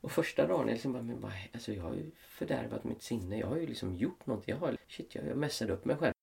Och första dagen, jag liksom bara, men bara, alltså jag har ju fördärvat mitt sinne. Jag har ju liksom gjort någonting. Jag har, shit, jag, jag messade upp mig själv.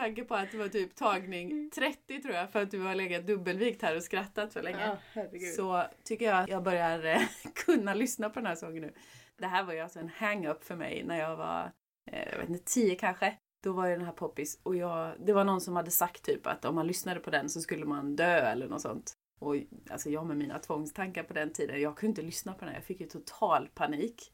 Tanke på att det var typ tagning 30 tror jag för att du har legat dubbelvikt här och skrattat så länge. Ja. Så tycker jag att jag börjar eh, kunna lyssna på den här sången nu. Det här var ju alltså en hang-up för mig när jag var, eh, jag vet inte, 10 kanske. Då var ju den här poppis och jag, det var någon som hade sagt typ att om man lyssnade på den så skulle man dö eller något sånt. Och alltså jag med mina tvångstankar på den tiden, jag kunde inte lyssna på den. Jag fick ju total panik.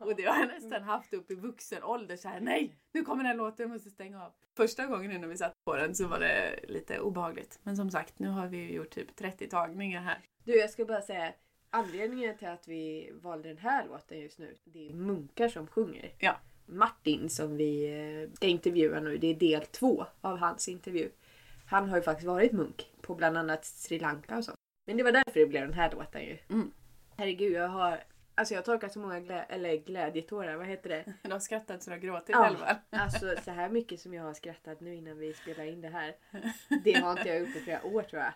Och det har jag nästan haft upp i vuxen ålder. Så här, nej, nu kommer den låten, jag måste stänga av. Första gången nu när vi satt på den så var det lite obehagligt. Men som sagt, nu har vi ju gjort typ 30 tagningar här. Du, jag ska bara säga anledningen till att vi valde den här låten just nu. Det är munkar som sjunger. Ja. Martin som vi eh, ska intervjua nu, det är del två av hans intervju. Han har ju faktiskt varit munk på bland annat Sri Lanka och så. Men det var därför det blev den här låten ju. Mm. Herregud, jag har Alltså jag har torkat så många glä- eller glädjetårar, vad heter det? Du har skrattat så du har gråtit Ja. själva. Alltså så här mycket som jag har skrattat nu innan vi spelar in det här. Det har inte jag gjort på flera år tror jag.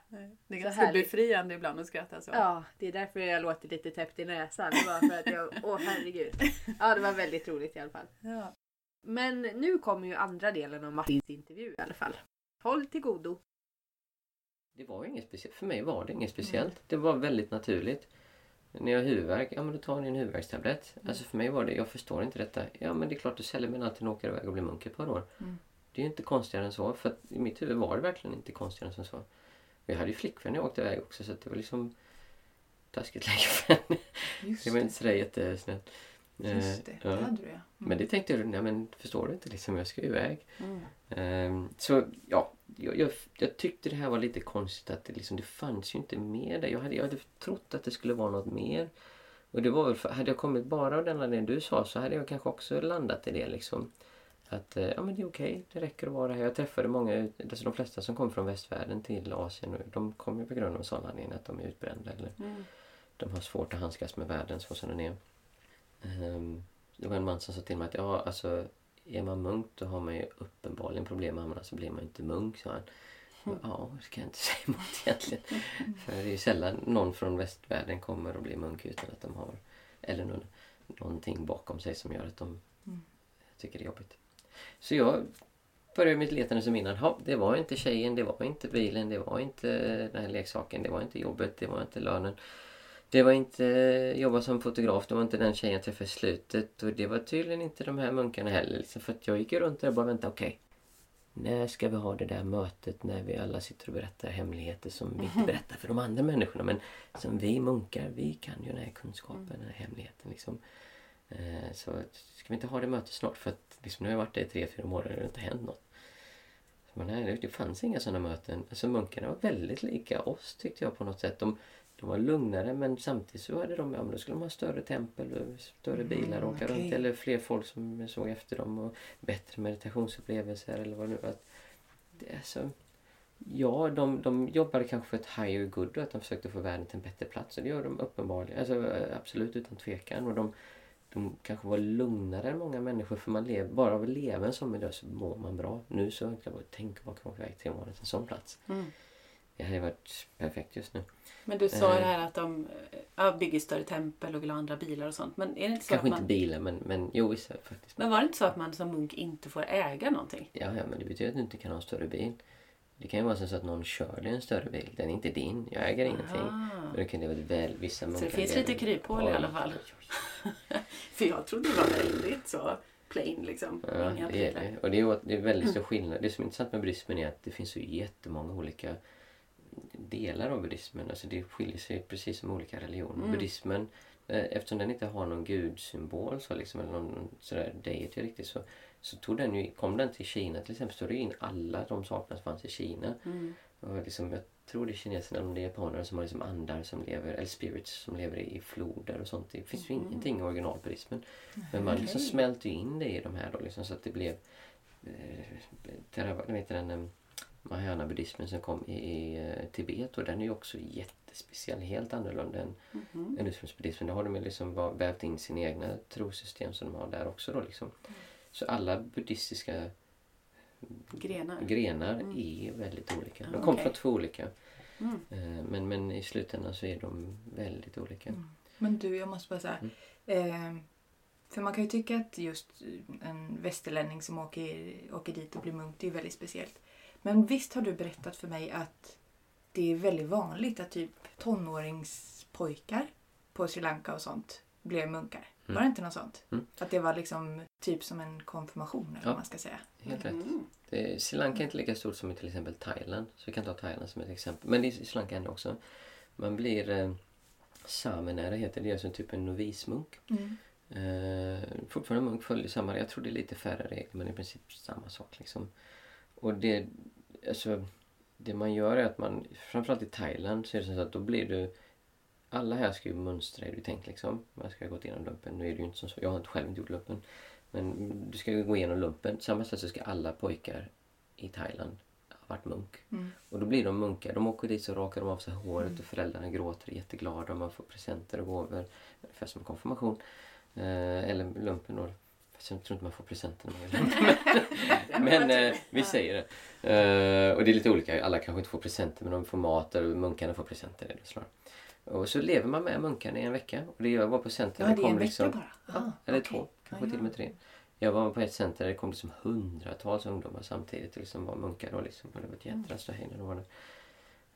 Det är Så ganska härligt. befriande ibland att skratta så. Ja, det är därför jag låter lite täppt i näsan. Det var för att jag, åh herregud. Ja, det var väldigt roligt i alla fall. Ja. Men nu kommer ju andra delen av Martins intervju i alla fall. Håll till godo. Det var inget speciellt. För mig var det inget speciellt. Det var väldigt naturligt. När jag har huvudvärk, ja men då tar ni en huvudvärkstablett. Alltså för mig var det, jag förstår inte detta. Ja men det är klart du säljer men alltid åker iväg och blir munk ett par år. Mm. Det är ju inte konstigare än så. För i mitt huvud var det verkligen inte konstigare än så. Och jag hade ju flickvän när jag åkte iväg också så det var liksom taskigt läge för henne. Det var inte sådär jättesnällt. Just det, Eh, det hade du ja. Men det tänkte jag, nej men förstår du inte liksom, jag ska ju iväg. Mm. Ehm, så ja, jag, jag, jag tyckte det här var lite konstigt att det, liksom, det fanns ju inte mer där. Jag hade, jag hade trott att det skulle vara något mer. Och det var väl för, hade jag kommit bara av den anledningen du sa så hade jag kanske också landat i det liksom. Att eh, ja men det är okej, det räcker att vara här. Jag träffade många, alltså de flesta som kom från västvärlden till Asien, och de kom ju på grund av en sån anledning att de är utbrända eller Mm. de har svårt att handskas med världen så som den är. Ehm, det var en man som sa till mig att ja, alltså är man munk då har man ju uppenbarligen problem med armarna så blir man inte munk, sa han. Mm. Ja, det kan jag inte säga emot egentligen. För det är ju sällan någon från västvärlden kommer och blir munk utan att de har eller någon, någonting bakom sig som gör att de Mm. tycker det är jobbigt. Så jag började mitt letande som innan. Ja, det var inte tjejen, det var inte bilen, det var inte den här leksaken, det var inte jobbet, det var inte lönen. Det var inte jobba som fotograf, det var inte den tjejen jag träffade i slutet och det var tydligen inte de här munkarna heller. Liksom, för att jag gick ju runt där och bara väntade, okej. när ska vi ha det där mötet när vi alla sitter och berättar hemligheter som vi inte berättar för de andra människorna men som vi munkar, vi kan ju den här kunskapen, den här hemligheten liksom. Eh, så ska vi inte ha det mötet snart för att liksom, nu har jag varit där i tre, fyra månader och det har inte hänt något. Men nej, det fanns inga sådana möten. Alltså munkarna var väldigt lika oss tyckte jag på något sätt. De de var lugnare men samtidigt så hade de, ja, men då skulle de ha större tempel och större bilar och åka okej. runt eller fler folk som såg efter dem och bättre meditationsupplevelser eller vad nu var. Det är så, ja, de, de jobbade kanske för ett higher good och att de försökte få världen till en bättre plats och det gör de uppenbarligen, alltså eh, absolut utan tvekan. Och de, de kanske var lugnare än många människor för man lever, bara av att leva en sån miljö så mår man bra. Nu så kan jag bara tänka på att åka iväg till en en sån plats. Mm. Det hade varit perfekt just nu. Men du sa Eh. det här att de ja, bygger större tempel och vill ha andra bilar och sånt. Men är det inte så Kanske att man... inte bilar men, men jo vissa faktiskt. Men var det inte så att man som munk inte får äga någonting? Ja, ja, men det betyder att du inte kan ha en större bil. Det kan ju vara så att någon kör dig en större bil. Den är inte din. Jag äger ingenting. Ah. Och det kan det vara väl vissa Så det munkar finns lite kryphål i alla fall. För jag trodde det var väldigt så plain liksom. Ja, Inga det är det. Och det är, det är väldigt stor skillnad. Det som är intressant med buddhismen är att det finns så jättemånga olika delar av buddhismen. Alltså det skiljer sig precis som olika religioner. Mm. Buddhismen, eh, eftersom den inte har någon gudsymbol så liksom, eller någon sådär deity riktigt så, så tog den ju, kom den till Kina till exempel så tog det in alla de sakerna som fanns i Kina. Mm. Och liksom, jag tror det är kineserna är japanerna som har liksom andar som lever, eller spirits som lever i floder och sånt. Det finns ju Mm. ingenting i originalbuddhismen. Men man liksom Okej. smälter ju in det i de här då liksom, så att det blev eh, heter den, eh, Mahayana-buddhismen som kom i, i eh, Tibet och den är ju också jättespeciell, helt annorlunda än, Mhm. än ursprungsbuddhismen. Där har de ju liksom vävt in sina egna trosystem som de har där också då liksom. Så alla buddhistiska Grenar. grenar Mm. är väldigt olika. De kommer okej. från två olika. Mm. Eh, Men, men i slutändan så är de väldigt olika. Mm. Men du, jag måste bara säga. Eh, för man kan ju tycka att just en västerlänning som åker, åker dit och blir munk, det är väldigt speciellt. Men visst har du berättat för mig att det är väldigt vanligt att typ tonåringspojkar på Sri Lanka och sånt blev munkar. Var det inte något sånt? Mm. Att det var liksom typ som en konfirmation eller Ja. vad man ska säga. Helt rätt. Mm. Det, Sri Lanka är inte lika stort som i till exempel Thailand. Så vi kan ta Thailand som ett exempel. Men i Sri Lanka ändå också. Man blir eh, samenära heter det. Det är alltså typ en novismunk. Mm. Eh, fortfarande munk följer samma, jag tror det är lite färre regler men i princip samma sak liksom. Och det, alltså, det man gör är att man, framförallt i Thailand så är det så att då blir du alla här ska ju mönstra är det tänkt liksom. Man ska gått igenom lumpen. Nu är det ju inte som så. Jag har inte själv inte gjort lumpen. Men du ska ju gå igenom lumpen. Samma sätt så ska alla pojkar i Thailand ha varit munk. Mm. Och då blir de munkar. De åker dit så rakar de av sig håret och föräldrarna gråter jätteglada och man får presenter och gåvor. Ungefär som konfirmation. Eh, eller lumpen då. Fast jag tror inte man får presenter när man gör lumpen. Men eh, vi säger det. Eh, och det är lite olika. Alla kanske inte får presenter men de får mat eller munkarna får presenter. Eller så. Och så lever man med munkarna i en vecka. Och det gör jag var på center. Ja, det är en kom vecka liksom- bara. Ja, Ah, eller okej. två, kanske Ja, till och med tre. Jag var på ett center där det kom liksom hundratals ungdomar samtidigt och liksom var munkar och liksom, och det var ett Mm. jättera ståhej när de.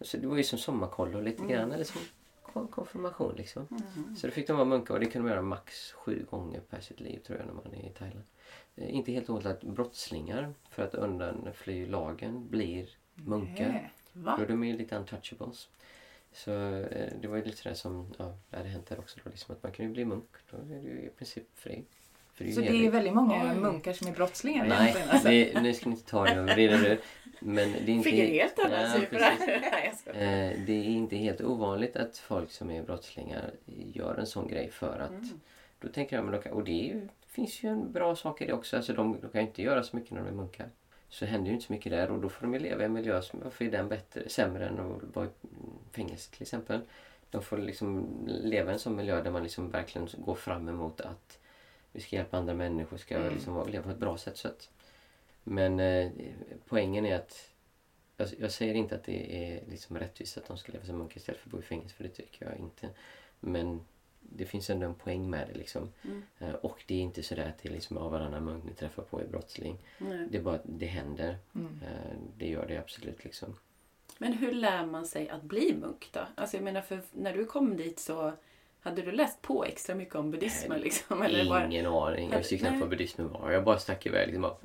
Så det var ju som sommarkollo lite grann, eller som kon- konfirmation liksom. Mhm. Så då fick de vara munkar och det kunde de göra max sju gånger per sitt liv tror jag när man är i Thailand. Eh, inte helt ovanligt att brottslingar för att undanfly lagen blir munkar. Nej. Va? Då är de ju lite untouchables. Så eh, det var ju lite sådär som ja, det hade hänt där också. Då, liksom att man kunde ju bli munk. Då är du i princip fri. För ju Så det är väldigt många Oj. munkar som är brottslingar Nej, egentligen, alltså. det, nu ska ni inte ta det och vrida det. Men det är inte, helt Ja, det. Nej. Eh, det är inte helt ovanligt att folk som är brottslingar gör en sån grej för att Mm. då tänker jag, men kan, och det är ju, finns ju en bra sak i det också. Alltså de, de kan ju inte göra så mycket när de är munkar. Så händer ju inte så mycket där och då får de ju leva i en miljö som, varför är den bättre, sämre än att vara i fängelse till exempel. De får liksom leva i en sån miljö där man liksom verkligen går fram emot att vi ska hjälpa andra människor, ska Mm. liksom leva på ett bra sätt. Så att, men eh, poängen är att jag, jag säger inte att det är liksom rättvist att de ska leva som munkar istället för att bo i fängelse, för det tycker jag inte. Men det finns ändå en poäng med det liksom. Mm. Eh, och det är inte sådär att det är liksom av varannan munk ni träffar på är brottsling. Nej. Det är bara att det händer. Mm. Eh, det gör det absolut liksom. Men hur lär man sig att bli munk då? Alltså jag menar, för när du kom dit så hade du läst på extra mycket om buddhismen liksom? Eller bara... Ingen aning. Jag visste knappt vad buddhismen var. Jag bara stack iväg liksom. Bara,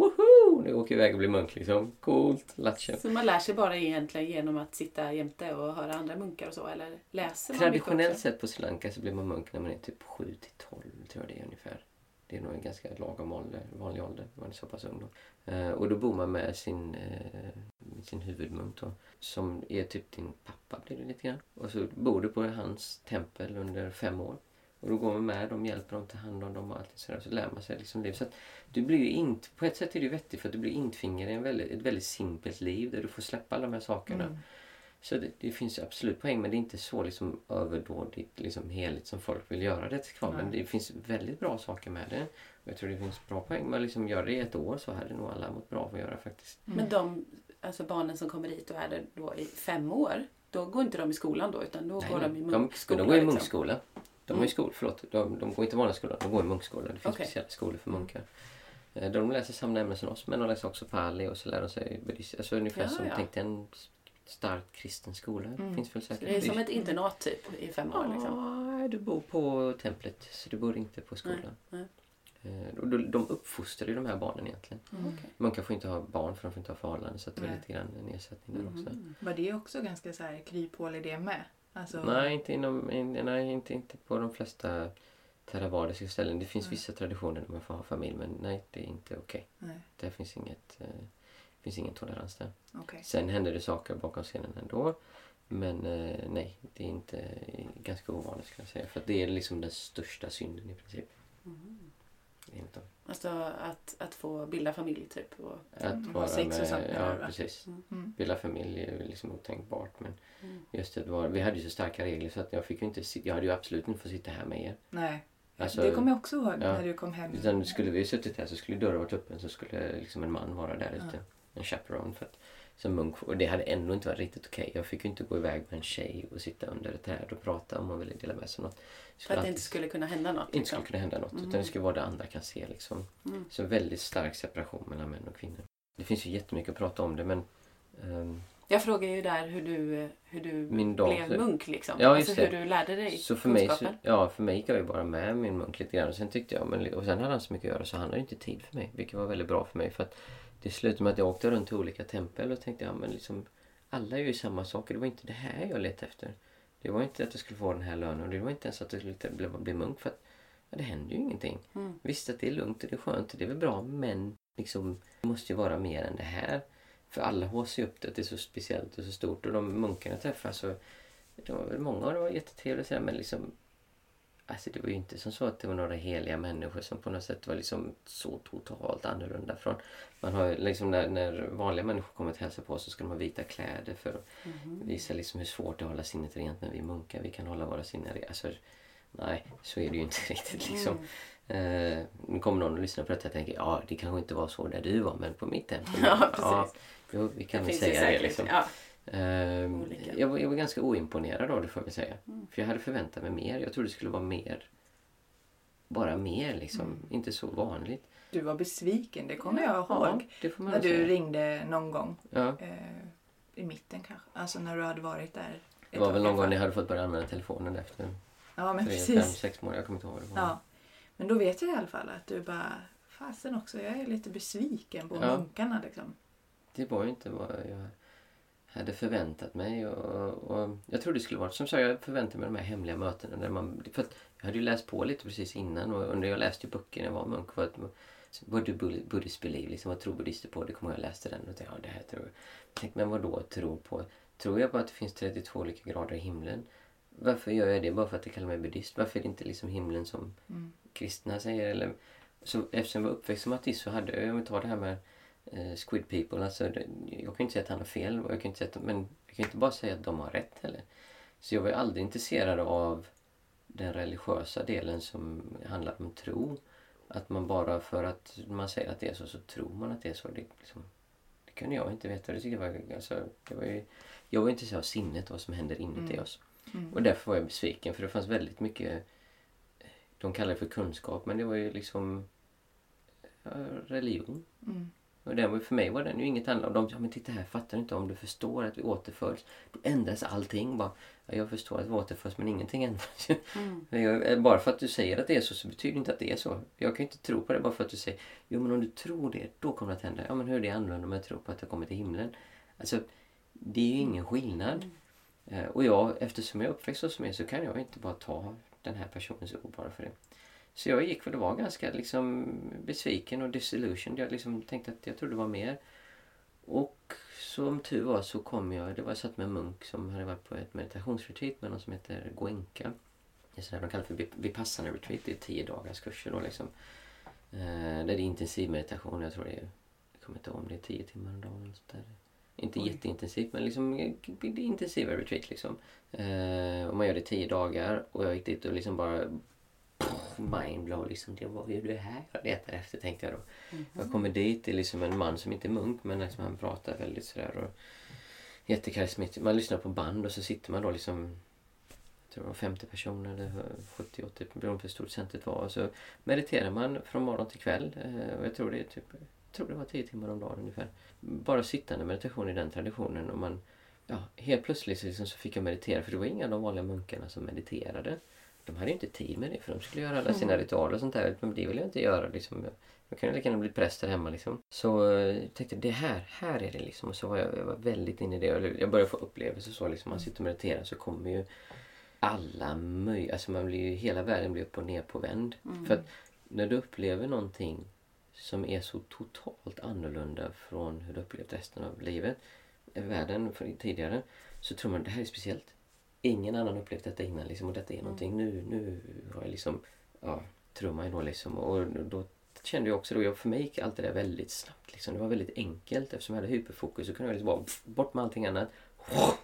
Nu åker iväg och blir munk liksom. Coolt. Lattjo. Så man lär sig bara egentligen genom att sitta jämte och höra andra munkar och så? Eller läser Traditionellt sett på Sri Lanka så blir man munk när man är typ 7 till 12 tror jag det är ungefär. Det är nog en ganska lagom ålder, vanlig ålder. Man är så pass ung då. Eh, och då bor man med sin, eh, sin huvudmunk då. Som är typ din pappa blir det lite grann. Och så bor du på hans tempel under fem år. Och då går man med dem, hjälper dem, tar hand om dem och allt sådär. Så lär man sig liksom liv. Så att du blir ju inte, på ett sätt är det vettigt för att du blir intvingad i en väldigt, ett väldigt simpelt liv där du får släppa alla de här sakerna. Mm. Så det, det finns absolut poäng men det är inte så liksom överdådigt liksom heligt som folk vill göra det till kvar. Men Nej. det finns väldigt bra saker med det. Och jag tror det finns bra poäng med att liksom göra det i ett år så hade nog alla mått bra av att göra faktiskt. Men de alltså barnen som kommer hit och är där då i fem år, då går inte de i skolan då utan då går de i de, munkskola? de går i liksom. De har Mm. ju skol, förlåt. De, de går inte i vanlig skola, de går i munkskola. Det finns Okej. speciella skolor för munkar. Eh, De läser samma ämnen som oss men de läser också pali och så lär de sig buddhism. Alltså ungefär Ja, som ja. tänk dig en starkt kristen skola. Mm. finns väl Så säkert. det är som ett internat typ i fem år liksom? Ja, du bor på templet så du bor inte på skolan. Nej, Eh, och de- De uppfostrar ju de här barnen egentligen. Mm. Okej. Munkar får inte ha barn för de får inte ha förhållanden så att det är Nej. lite grann en ersättning där också. Var det också ganska så här kryphål i det med? Alltså, Nej, inte, inom, in, nej inte, inte på de flesta theravadiska ställen. Det finns Nej. vissa traditioner där man får ha familj men nej, det är inte okej. Nej, Det finns inget eh, finns ingen tolerans där. okej. Sen händer det saker bakom scenen ändå. Men eh, nej, det är inte ganska ovanligt skulle jag säga. För det är liksom den största synden i princip. Mhm. Det inte Alltså att, att få bilda familj typ? Och, att Mm, vara ha sex och med, sånt menar Ja, va? precis. Mm. Bilda familj är liksom otänkbart. Men Mm. just det, var, vi hade ju så starka regler så att jag fick ju inte jag hade ju absolut inte fått sitta här med er. Nej, Alltså, det kommer jag också ihåg ja. när du kom hem. Utan skulle vi suttit här så skulle dörren varit öppen så skulle liksom en man vara där ute. En chaperone. För att, som munk. Och det hade ändå inte varit riktigt okej. Jag fick ju inte gå iväg med en tjej och sitta under ett träd och prata om man ville dela med sig något. Det För att det inte skulle kunna hända något? inte Liksom. skulle kunna hända något. Utan Mm. det skulle vara det andra kan se liksom. Mm. Så väldigt stark separation mellan män och kvinnor. Det finns ju jättemycket att prata om det men ehm, Jag frågar ju där hur du, hur du Min dag- blev munk liksom. Ja, alltså hur du lärde dig Så för mig, så, ja, för mig gick jag ju bara med min munk lite grann. Och sen tyckte jag, men, och sen hade han så mycket att göra så han hade inte tid för mig. Vilket var väldigt bra för mig. För att det slutade med att jag åkte runt till olika tempel och tänkte, ja men liksom alla gör ju samma saker. Det var inte det här jag letade efter. Det var inte att jag skulle få den här lönen och det var inte ens att jag skulle bli, bli munk. För att ja, det händer ju ingenting. Mm. Visst att det är lugnt och det är skönt och det är väl bra men liksom, det måste ju vara mer än det här. För alla håser upp det att det är så speciellt och så stort och de munkarna jag träffade så det var väl många och det var jättetrevligt men liksom Alltså det var ju inte som så att det var några heliga människor som på något sätt var liksom så totalt annorlunda från. Man har liksom när, när vanliga människor kommer till hälsa på oss så ska de ha vita kläder för att Mhm. visa liksom hur svårt det är att hålla sinnet rent när vi munkar. Vi kan hålla våra sinnen rena. Alltså, nej, så är det ju inte riktigt liksom. Mm. Eh, nu kommer någon och lyssnar på detta och tänker ja det kanske inte var så där du var men på mitt tempel. Ja, precis. jo, vi kan Det väl säga det liksom. Ja. Ehm, jag, var, jag var ganska oimponerad av det får jag säga. Mm. För jag hade förväntat mig mer. Jag trodde det skulle vara mer. Bara mer liksom. Mm. Inte så vanligt. Du var besviken, det kommer jag Ja, ihåg. man När du säga. ringde någon gång. Ja, Eh, I mitten kanske. Alltså när du hade varit där. det var väl någon gång fall. ni hade fått börja använda telefonen efter Ja men tre, fem, precis. sex månader. Jag kommer inte ihåg det var. Ja. Men då vet jag i alla fall att du bara Fasen också, jag är lite besviken på Ja. munkarna liksom. Det var ju inte vad jag hade förväntat mig. Och, och jag trodde det skulle vara som sagt, jag förväntade mig de här hemliga mötena. Där man, för jag hade ju läst på lite precis innan och jag läste ju böcker när jag var munk. För att, vad do Bud- Buddhist believe? Liksom, vad tror buddister på? Det kommer jag läste den och tänkte, ja det här tror jag. jag tänkte, men vad då tro på? Tror jag på att det finns 32 olika grader i himlen? Varför gör jag det? Bara för att jag kallar mig buddhist? Varför är det inte liksom himlen som Mm. kristna säger? Eller, så, eftersom jag var uppväxt som ateist så hade jag, om vi tar det här med eh, Squid People, alltså, det, jag kan inte säga att han har fel, och jag kan inte säga att, men jag kan inte bara säga att de har rätt heller. Så jag var ju aldrig intresserad av den religiösa delen som handlar om tro. Att man bara för att man säger att det är så, så tror man att det är så. Det, liksom, det kunde jag inte veta. Det jag var, alltså, det var ju, jag var intresserad av sinnet, vad som händer inuti Mm. oss. Mm. Och därför var jag besviken för det fanns väldigt mycket de kallar det för kunskap men det var ju liksom ja, religion. Mm. Och den var, för mig var den ju inget annat. Och de sa, men titta här, fattar du inte om du förstår att vi återförs? Då ändras allting. Bara, ja, jag förstår att vi återförs men ingenting ändras. Mm. Eh, Bara för att du säger att det är så så betyder det inte att det är så. Jag kan ju inte tro på det bara för att du säger jo men om du tror det, då kommer det att hända. Ja men hur är det annorlunda om jag tror på att jag kommer till himlen? Alltså, det är ju ingen skillnad. Eh, Och jag, eftersom jag är uppväxt hos mig så kan jag inte bara ta den här personens ord bara för det. Så jag gick väl och var ganska liksom besviken och disillusioned. Jag liksom tänkte att jag trodde det var mer. Och som tur var så kom jag, det var jag satt med en munk som hade varit på ett meditationsretreat med någon som heter Goenka. Det är sådär de kallar för Vipassana retreat. Det är tio dagars kurser då liksom. Eh, det är intensiv meditation. Jag tror det är, jag kommer inte ihåg om det är tio timmar om dagen. Eller sånt där. Inte Oj. jätteintensivt men liksom det är intensiva retreat liksom. Eh, och man gör det tio dagar och jag gick dit och liksom bara mindblow liksom. Det var ju det här jag letade efter tänkte jag då. Mm -hmm. Jag kommer dit, det är liksom en man som inte är munk men liksom han pratar väldigt sådär och jättekarismatisk. Man lyssnar på band och så sitter man då liksom jag tror det var 50 personer eller 70-80 beroende på hur stort centret var. Och så mediterar man från morgon till kväll. Eh, och jag tror det är typ jag tror det var 10 timmar om dagen ungefär. Bara sittande meditation i den traditionen. Och man, ja, helt plötsligt liksom så fick jag meditera för det var inga av de vanliga munkarna som mediterade de hade ju inte tid med det för de skulle göra alla sina mm. ritualer och sånt där. Men det vill jag inte göra liksom. Jag kunde lika gärna bli präst där hemma liksom. Så jag eh, tänkte det här, här är det liksom. Och så var jag, jag var väldigt inne i det. Jag började få upplevelser så liksom. Man sitter och mediterar så kommer ju alla möjliga, alltså man blir ju, hela världen blir upp och ner på vänd. Mm. För att när du upplever någonting som är så totalt annorlunda från hur du upplevt resten av livet, världen tidigare, så tror man det här är speciellt ingen annan upplevt detta innan liksom, och detta är någonting mm. nu, nu har jag liksom, ja, tror man ju då liksom. Och då kände jag också då, för mig gick allt det där väldigt snabbt liksom. Det var väldigt enkelt eftersom jag hade hyperfokus så kunde jag liksom bara bort med allting annat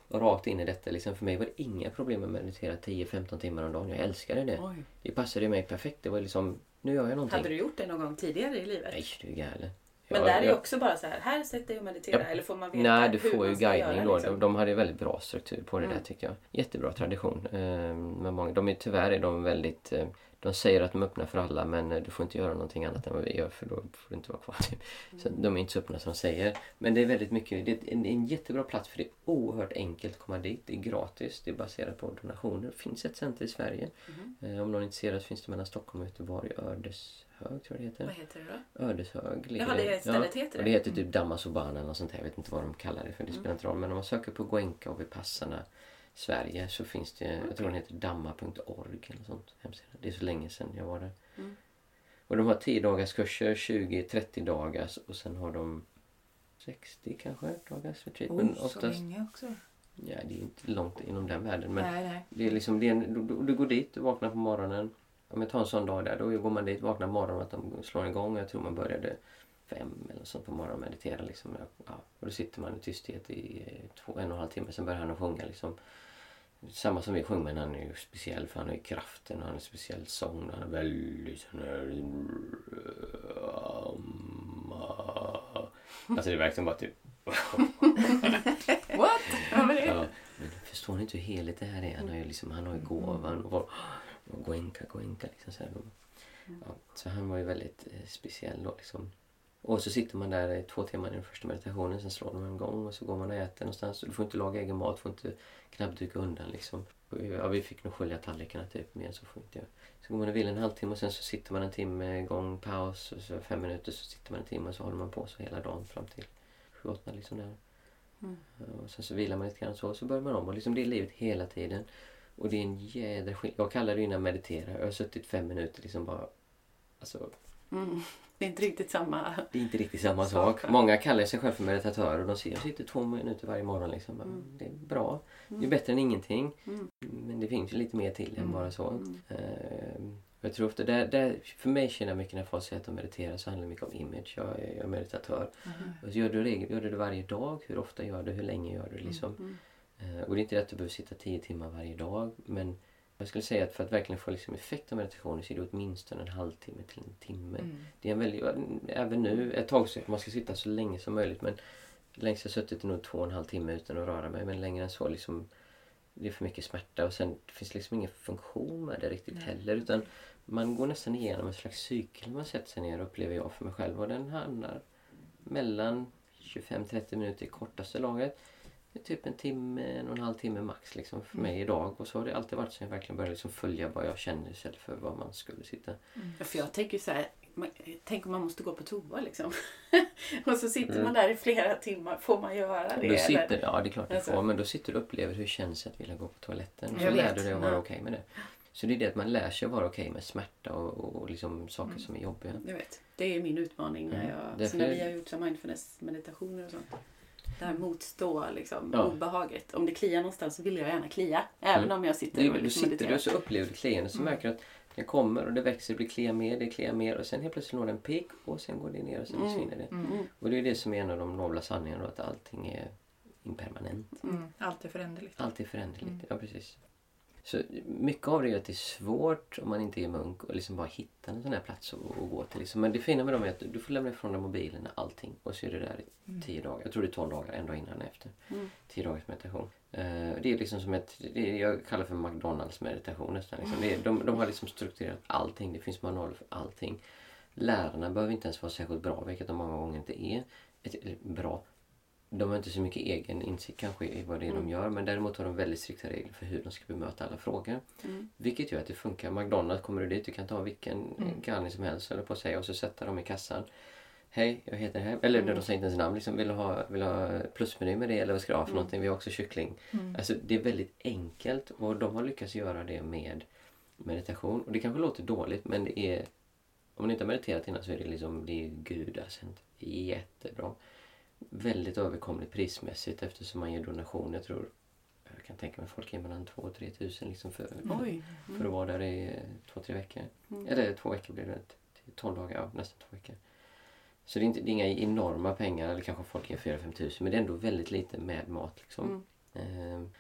och rakt in i detta. Liksom. För mig var det inga problem med att meditera 10-15 timmar om dagen. Jag älskade det. Oj. Det passade mig perfekt. Det var liksom, nu gör jag någonting. Hade du gjort det någon gång tidigare i livet? Nej, du är galen. Men ja, där är jag... också bara så här, här sätter dig och meditera. Ja. Eller får man veta Nej, du får ju guidning göra, då. Liksom? De hade väldigt bra struktur på det mm. där tycker jag. Jättebra tradition. Eh, med många, de är, tyvärr är de väldigt... De säger att de är öppna för alla men eh, du får inte göra någonting annat än vad vi gör för då får du inte vara kvar. Typ. Så de är inte så öppna som de säger. Men det är väldigt mycket, det är en, en jättebra plats för det är oerhört enkelt att komma dit. Det är gratis, det är baserat på donationer. Det finns ett center i Sverige. Mm. om någon är intresserad finns det mellan Stockholm och Göteborg, Ördeshög tror jag det heter. Vad heter det då? Ödeshög. Jaha, det stället ja, heter det? Och det heter typ Damasobana eller något sånt här. Jag vet inte vad de kallar det för. Det spelar mm. inte roll. Men om man söker på Goenka och Vipassana Sverige så finns det, okay. jag tror den heter damma.org eller sånt hemsida. Det är så länge sedan jag var där. Mm. Och de har 10 dagars kurser, 20-30 dagars och sen har de 60 kanske dagars retreat. Oj, men oftast, så länge också? Ja, det är inte långt inom den världen. Men nej, nej. Det är liksom, det är en, du, du, går dit, du vaknar på morgonen. Om jag tar en sån dag där, då går man dit, vaknar på morgonen att de slår igång. Jag tror man började fem eller sånt på morgonen och meditera. Liksom. Ja, och då sitter man i tysthet i två, en och en halv timme, sen börjar han att sjunga. Liksom samma som vi sjunger men han är ju speciell för han har ju kraften och han en speciell sång. Han är väldigt sån här... Alltså det är verkligen bara typ... What? Ja, men förstår ni inte hur heligt det här är? Han har ju, liksom, han har ju gåvan och, och goenka, goenka liksom så här. Ja, så han var ju väldigt eh, speciell då liksom. Och så sitter man där i två timmar i den första meditationen, sen slår de en gång och så går man och äter någonstans. Du får inte laga egen mat, får inte knappt dyka undan liksom. Ja, vi fick nog skölja tallrikarna typ, mer så får inte jag. Så går man och vill en halvtimme och sen så sitter man en timme gång, paus och så fem minuter så sitter man en timme och så håller man på så hela dagen fram till sju, åtta liksom där. Mm. Och sen så vilar man lite grann så och så börjar man om och liksom det är livet hela tiden. Och det är en jädra skillnad. Jag kallar det innan meditera. Jag har suttit fem minuter liksom bara... Alltså... Mm. Det är inte riktigt samma Det är inte riktigt samma sak. sak. Många kallar sig själva för meditatörer och de säger jag sitter två minuter varje morgon. Liksom. Mm. Det är bra. Mm. Det är bättre än ingenting. Mm. Men det finns ju lite mer till än mm. bara så. Uh, jag tror ofta, där, där, för mig känner jag mycket när folk säger att de mediterar så handlar det mycket om image. Jag är, jag är meditatör. Och gör, du, gör du det varje dag? Hur ofta gör du? Hur länge gör du? Liksom? Uh, och det är inte det att du behöver sitta tio timmar varje dag. Men jag skulle säga att för att verkligen få liksom effekt av meditationen så är det åtminstone en halvtimme till en timme. Mm. Det är en väldigt, även nu, ett tag så man ska sitta så länge som möjligt men längst jag suttit är nog två och en halv timme utan att röra mig men längre än så liksom det är för mycket smärta och sen finns liksom ingen funktion med det riktigt Nej. heller utan man går nästan igenom en slags cykel man sätter sig ner upplever jag för mig själv och den hamnar mellan 25-30 minuter i kortaste laget typ en timme, en och en halv timme max liksom för mm. mig idag. Och så har det alltid varit sen jag verkligen började liksom följa vad jag känner istället för vad man skulle sitta. Mm. För jag tänker så här, tänk om man måste gå på toa liksom. och så sitter mm. man där i flera timmar. Får man göra det? Då sitter, eller? ja, det är klart du alltså. får. Men då sitter du och upplever hur det känns att vilja gå på toaletten. Och så lär du dig att vara ja. okej okay med det. Så det är det att man lär sig att vara okej med smärta och, och liksom saker som är jobbiga. Jag vet. Det är min utmaning när, Mm. jag, Därför- så när vi har gjort så mindfulness-meditationer och sånt. Det här motstå liksom, Ja. obehaget. Om det kliar någonstans så vill jag gärna klia. Även Mm. om jag sitter och du liksom sitter du mediterar. och så upplever du klientet så märker du att det kommer och det växer, det kliar mer, det kliar mer och sen helt plötsligt når det en peak och sen går det ner och sen Mm. försvinner det. Mm. Och det är det som är en av de nobla sanningarna då, att allting är impermanent. Mm. Allt är föränderligt. Allt är föränderligt. Mm. Ja, precis. Så mycket av det är att det är svårt om man inte är munk och liksom bara hitta en sån här plats att, att gå till. Liksom. Men det fina med dem är att du får lämna ifrån dig mobilen allting och så är du där i Mm. tio dagar. Jag tror det är tolv dagar, en dag innan och efter. Mm. Tio dagars meditation. Eh, det är liksom som ett, det jag kallar för McDonalds meditation nästan. Liksom. Det är, de, de har liksom strukturerat allting. Det finns manualer för allting. Lärarna behöver inte ens vara särskilt bra, vilket de många gånger inte är. Ett, bra. De har inte så mycket egen insikt kanske i vad det är Mm. de gör men däremot har de väldigt strikta regler för hur de ska bemöta alla frågor. Mm. Vilket gör att det funkar. McDonalds kommer du dit, du kan ta vilken Mm. galning som helst eller på säga och så sätta dem i kassan. Hej, jag heter här. Eller Mm. de säger inte ens namn. Liksom, vill, du ha, vill ha plusmeny med det eller vad ska du ha för Mm. någonting? Vi har också kyckling. Mm. Alltså det är väldigt enkelt och de har lyckats göra det med meditation. Och det kanske låter dåligt men det är om man inte har mediterat innan så är det liksom det är gudasänt. Jättebra. Väldigt överkomligt prismässigt eftersom man ger donation. Jag tror jag kan tänka mig att folk ger mellan 2 och 3 tusen liksom för, Oj. för att vara där i två, tre veckor. Mm. Eller två veckor blir det. till 12 dagar, ja, nästan två veckor. Så det är, inte, det är inga enorma pengar, eller kanske folk ger 4-5 tusen, men det är ändå väldigt lite med mat. Liksom. Mm. Ehm,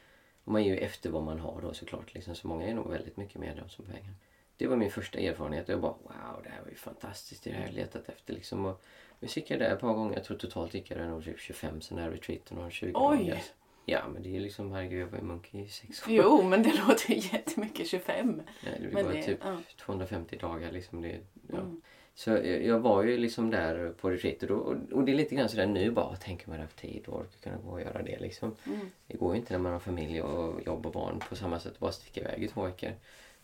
och man ger ju efter vad man har då såklart. Liksom, så många är nog väldigt mycket med dem som pengar. Det var min första erfarenhet och jag bara wow, det här var ju fantastiskt. Det är här jag letat efter liksom. Och, gick jag där ett par gånger. Jag tror totalt gick jag nog typ 25 sådana här retreaten och 20 Oj! dagar. Ja, men det är liksom, herregud, jag var ju munk i sex år. Jo, men det låter ju jättemycket. 25. Ja, det Men var det- typ ja. 250 dagar liksom. Det, ja. Mm. Så jag, jag var ju liksom där på retreat och, och, och det är lite grann sådär nu bara, tänker man haft tid och orkar kunna gå och göra det liksom. Mm. Det går ju inte när man har familj och jobb och barn på samma sätt, bara sticka iväg i två veckor.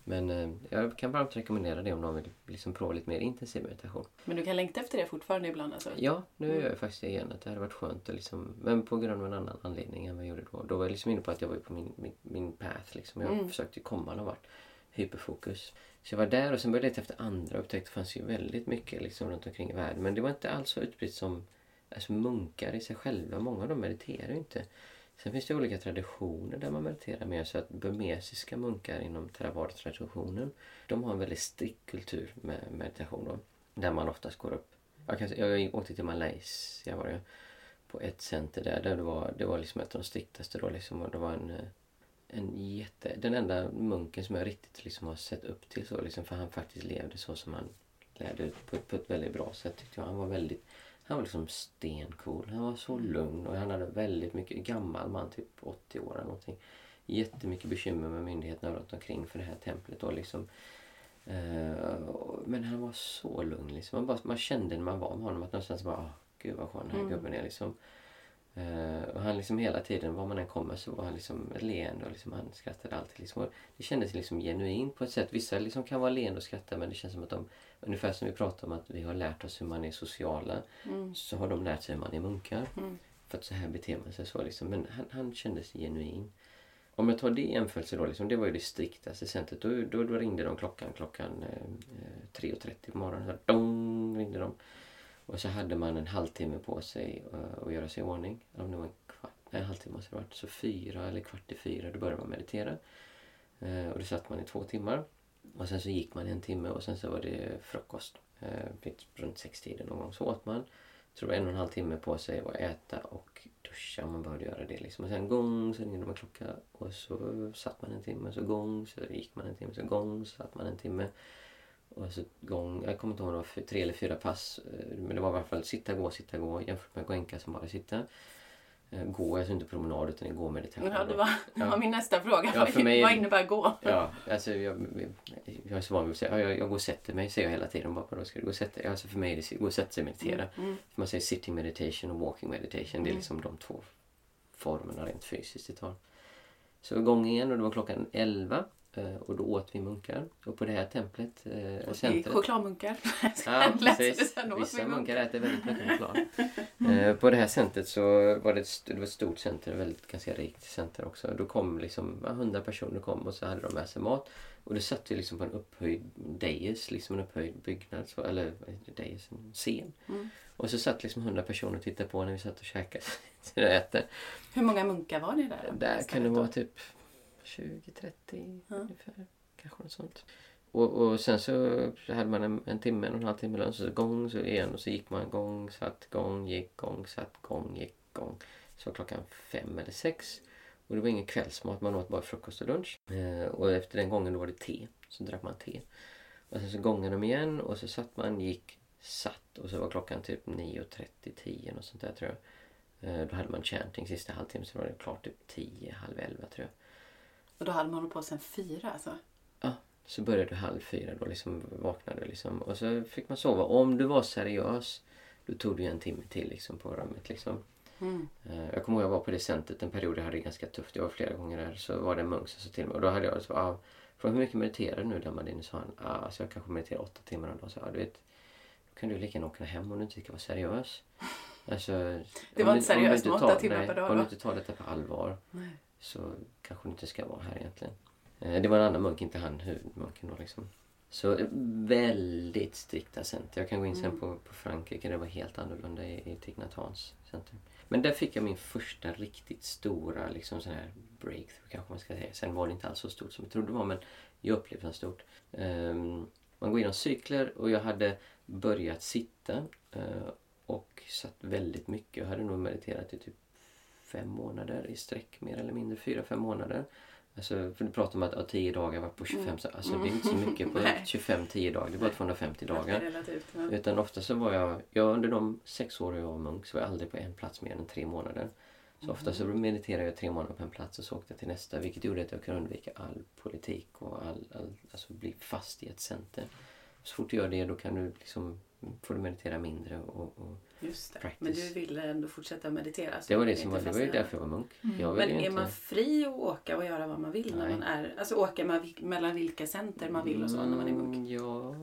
Men eh, jag kan varmt rekommendera det om någon vill liksom prova lite mer intensiv meditation. Men du kan längta efter det fortfarande ibland alltså? Ja, nu Mm. gör jag faktiskt det igen. Att det hade varit skönt att liksom, men på grund av en annan anledning än vad jag gjorde då. Då var jag liksom inne på att jag var på min, min, min path liksom. Jag Mm. försökte komma någon vart. Hyperfokus. Så jag var där och sen började jag leta efter andra och upptäckte att det fanns ju väldigt mycket liksom runt omkring i världen. Men det var inte alls så utbrett som alltså munkar i sig själva. Många av dem mediterar ju inte. Sen finns det olika traditioner där man mediterar mer. Så att burmesiska munkar inom Theravada-traditionen de har en väldigt strikt kultur med meditation. Då, där man oftast går upp. Jag, kan, jag åkte till Malaysia var det, på ett center där. där det, var, det var liksom ett av de striktaste. Då, liksom, och det var en, en jätte, den enda munken som jag riktigt liksom har sett upp till. Så, liksom, för han faktiskt levde så som han lärde ut på, ett- på ett väldigt bra sätt. Tyckte jag. Han var väldigt han var liksom stencool. Han var så lugn och han hade väldigt mycket, gammal man, typ 80 år eller någonting. Jättemycket bekymmer med myndigheterna runt omkring för det här templet. Och liksom, eh, men han var så lugn. Liksom. Man, bara, man kände när man var med honom att någonstans bara, oh, gud vad skön den här Mm. gubben är. Liksom. Eh, och han liksom hela tiden, var man än kommer så var han liksom ett leende och liksom, han skrattade alltid. Liksom. Och det kändes liksom genuint på ett sätt. Vissa liksom kan vara leende och skratta men det känns som att de, ungefär som vi pratar om att vi har lärt oss hur man är sociala, Mm. så har de lärt sig hur man är munkar. Mm. För att så här beter man sig så liksom. Men han, han kändes genuin. Om jag tar det i jämförelse då, liksom, det var ju det striktaste centret. Då, då, då ringde de klockan klockan eh, 3.30 på morgonen. Så dong, ringde de. Och så hade man en halvtimme på sig eh, att göra sig i ordning. Eller om det var en kvart, nej, en halvtimme måste det varit. Så fyra eller kvart i fyra då började man meditera. Eh, och då satt man i två timmar. Och sen så gick man en timme och sen så var det frukost. Eh, runt sextiden någon gång så åt man. Så tror det var en och en halv timme på sig att äta och duscha om man behövde göra det. Liksom. Och sen gång så ringde de en klocka och så satt man en timme. Så gång så gick man en timme. Så gång så satt man en timme. Och så gång, jag kommer inte ihåg om det var tre eller fyra pass. Eh, men det var i alla fall sitta, gå, sitta, gå jämfört med goenka som bara sitta. Eh, Gå, alltså inte promenad utan gå meditation. Ja, det var, det var min nästa fråga. Ja, för mig- Vad innebär gå? Ja, alltså jag, jag är så van vid att säga ja, jag, jag går och sätter mig, säger jag hela tiden. Bara, då ska du gå och sätta dig? Alltså för mig är det gå och sätta sig och meditera. Mm. För man säger sitting meditation och walking meditation. Det är Mm. liksom de två formerna rent fysiskt det tar. Så igång igen och det var klockan 11. Eh, och då åt vi munkar. Och på det här templet, eh, centret. chokladmunkar. Ja, precis. Vissa munkar. äter väldigt mycket choklad. Eh, på det här centret så var det ett, det var ett stort center, väldigt ganska rikt center också. Då kom liksom ja, 100 personer kom och så hade de med sig mat. Och det satt vi liksom på en upphöjd dais, liksom en upphöjd byggnad, så, eller dais, en scen. Mm. Och så satt liksom 100 personer och tittade på när vi satt och käkade. Hur många munkar var ni där? då? Där kan det vara då? typ 20-30 Ja. ungefär. Kanske något sånt. Och, och sen så hade man en, en timme, en och en halv timme lunch. Så gång så igen och så gick man gång, satt, gång, gick, gång, satt, gång, gick, gång. Så klockan fem eller sex. Och det var ingen kvällsmat, man åt bara frukost och lunch. Eh, och efter den gången då var det te. Så drack man te. Och sen så gångade de igen och så satt man, gick, satt och så var klockan typ 9.30, 10 och sånt där tror jag. Eh, då hade man chanting sista halvtimmen så var det klart typ 10, halv 11 tror jag. Och då hade man hållit på sen fyra alltså? Så började halv fyra då liksom vaknade liksom. Och så fick man sova. Om du var seriös då tog du en timme till liksom på rummet liksom. Mm. Eh, Jag kommer ihåg jag var på det centret en period jag hade det ganska tufft. Jag var flera gånger där. Så var det en munk som sa till mig. Och då hade jag så ah, Från hur mycket mediterar du nu Damadini? sa han. Ah, alltså jag kanske mediterar åtta timmar om dagen. Så, ah, du vet, då kan du lika gärna åka hem om du inte ska vara seriös. Alltså, Det var du- inte du seriöst med åtta timmar nej, per dag Om du inte tar detta på allvar Nej. Så kanske du inte ska vara här egentligen. Eh, Det var en annan munk, inte han huvudmunken då liksom. Så väldigt strikta center. Jag kan gå in sen Mm. på, på Frankrike, det var helt annorlunda i, i Hans center. Men där fick jag min första riktigt stora liksom sån här breakthrough kanske man ska säga. Sen var det inte alls så stort som jag trodde det var men jag upplevde det stort. Ehm, man går igenom cykler och jag hade börjat sitta eh, och satt väldigt mycket. Jag hade nog mediterat i typ fem månader i sträck mer eller mindre. Fyra, fem månader. Alltså, för du pratar om att ja, 10 dagar var på 25 så, Alltså det är inte så mycket på Nej. 25 10 dagar. Det är bara 250 Allt är dagar. relativt. Ja. Utan ofta så var jag, jag under de sex år jag var munk så var jag aldrig på en plats mer än tre månader. Så ofta så mediterade jag tre månader på en plats och så åkte jag till nästa. Vilket gjorde att jag kunde undvika all politik och all, all, alltså bli fast i ett center. Så fort du gör det då kan du liksom, får du meditera mindre och, och Just det. Practice. Men du ville ändå fortsätta meditera? så det var det som var, det var ju därför jag var munk. Mm. Men är inte... man fri att åka och göra vad man vill när man är... Alltså åka med, mellan vilka center man vill och så när man är munk? Mm, Ja,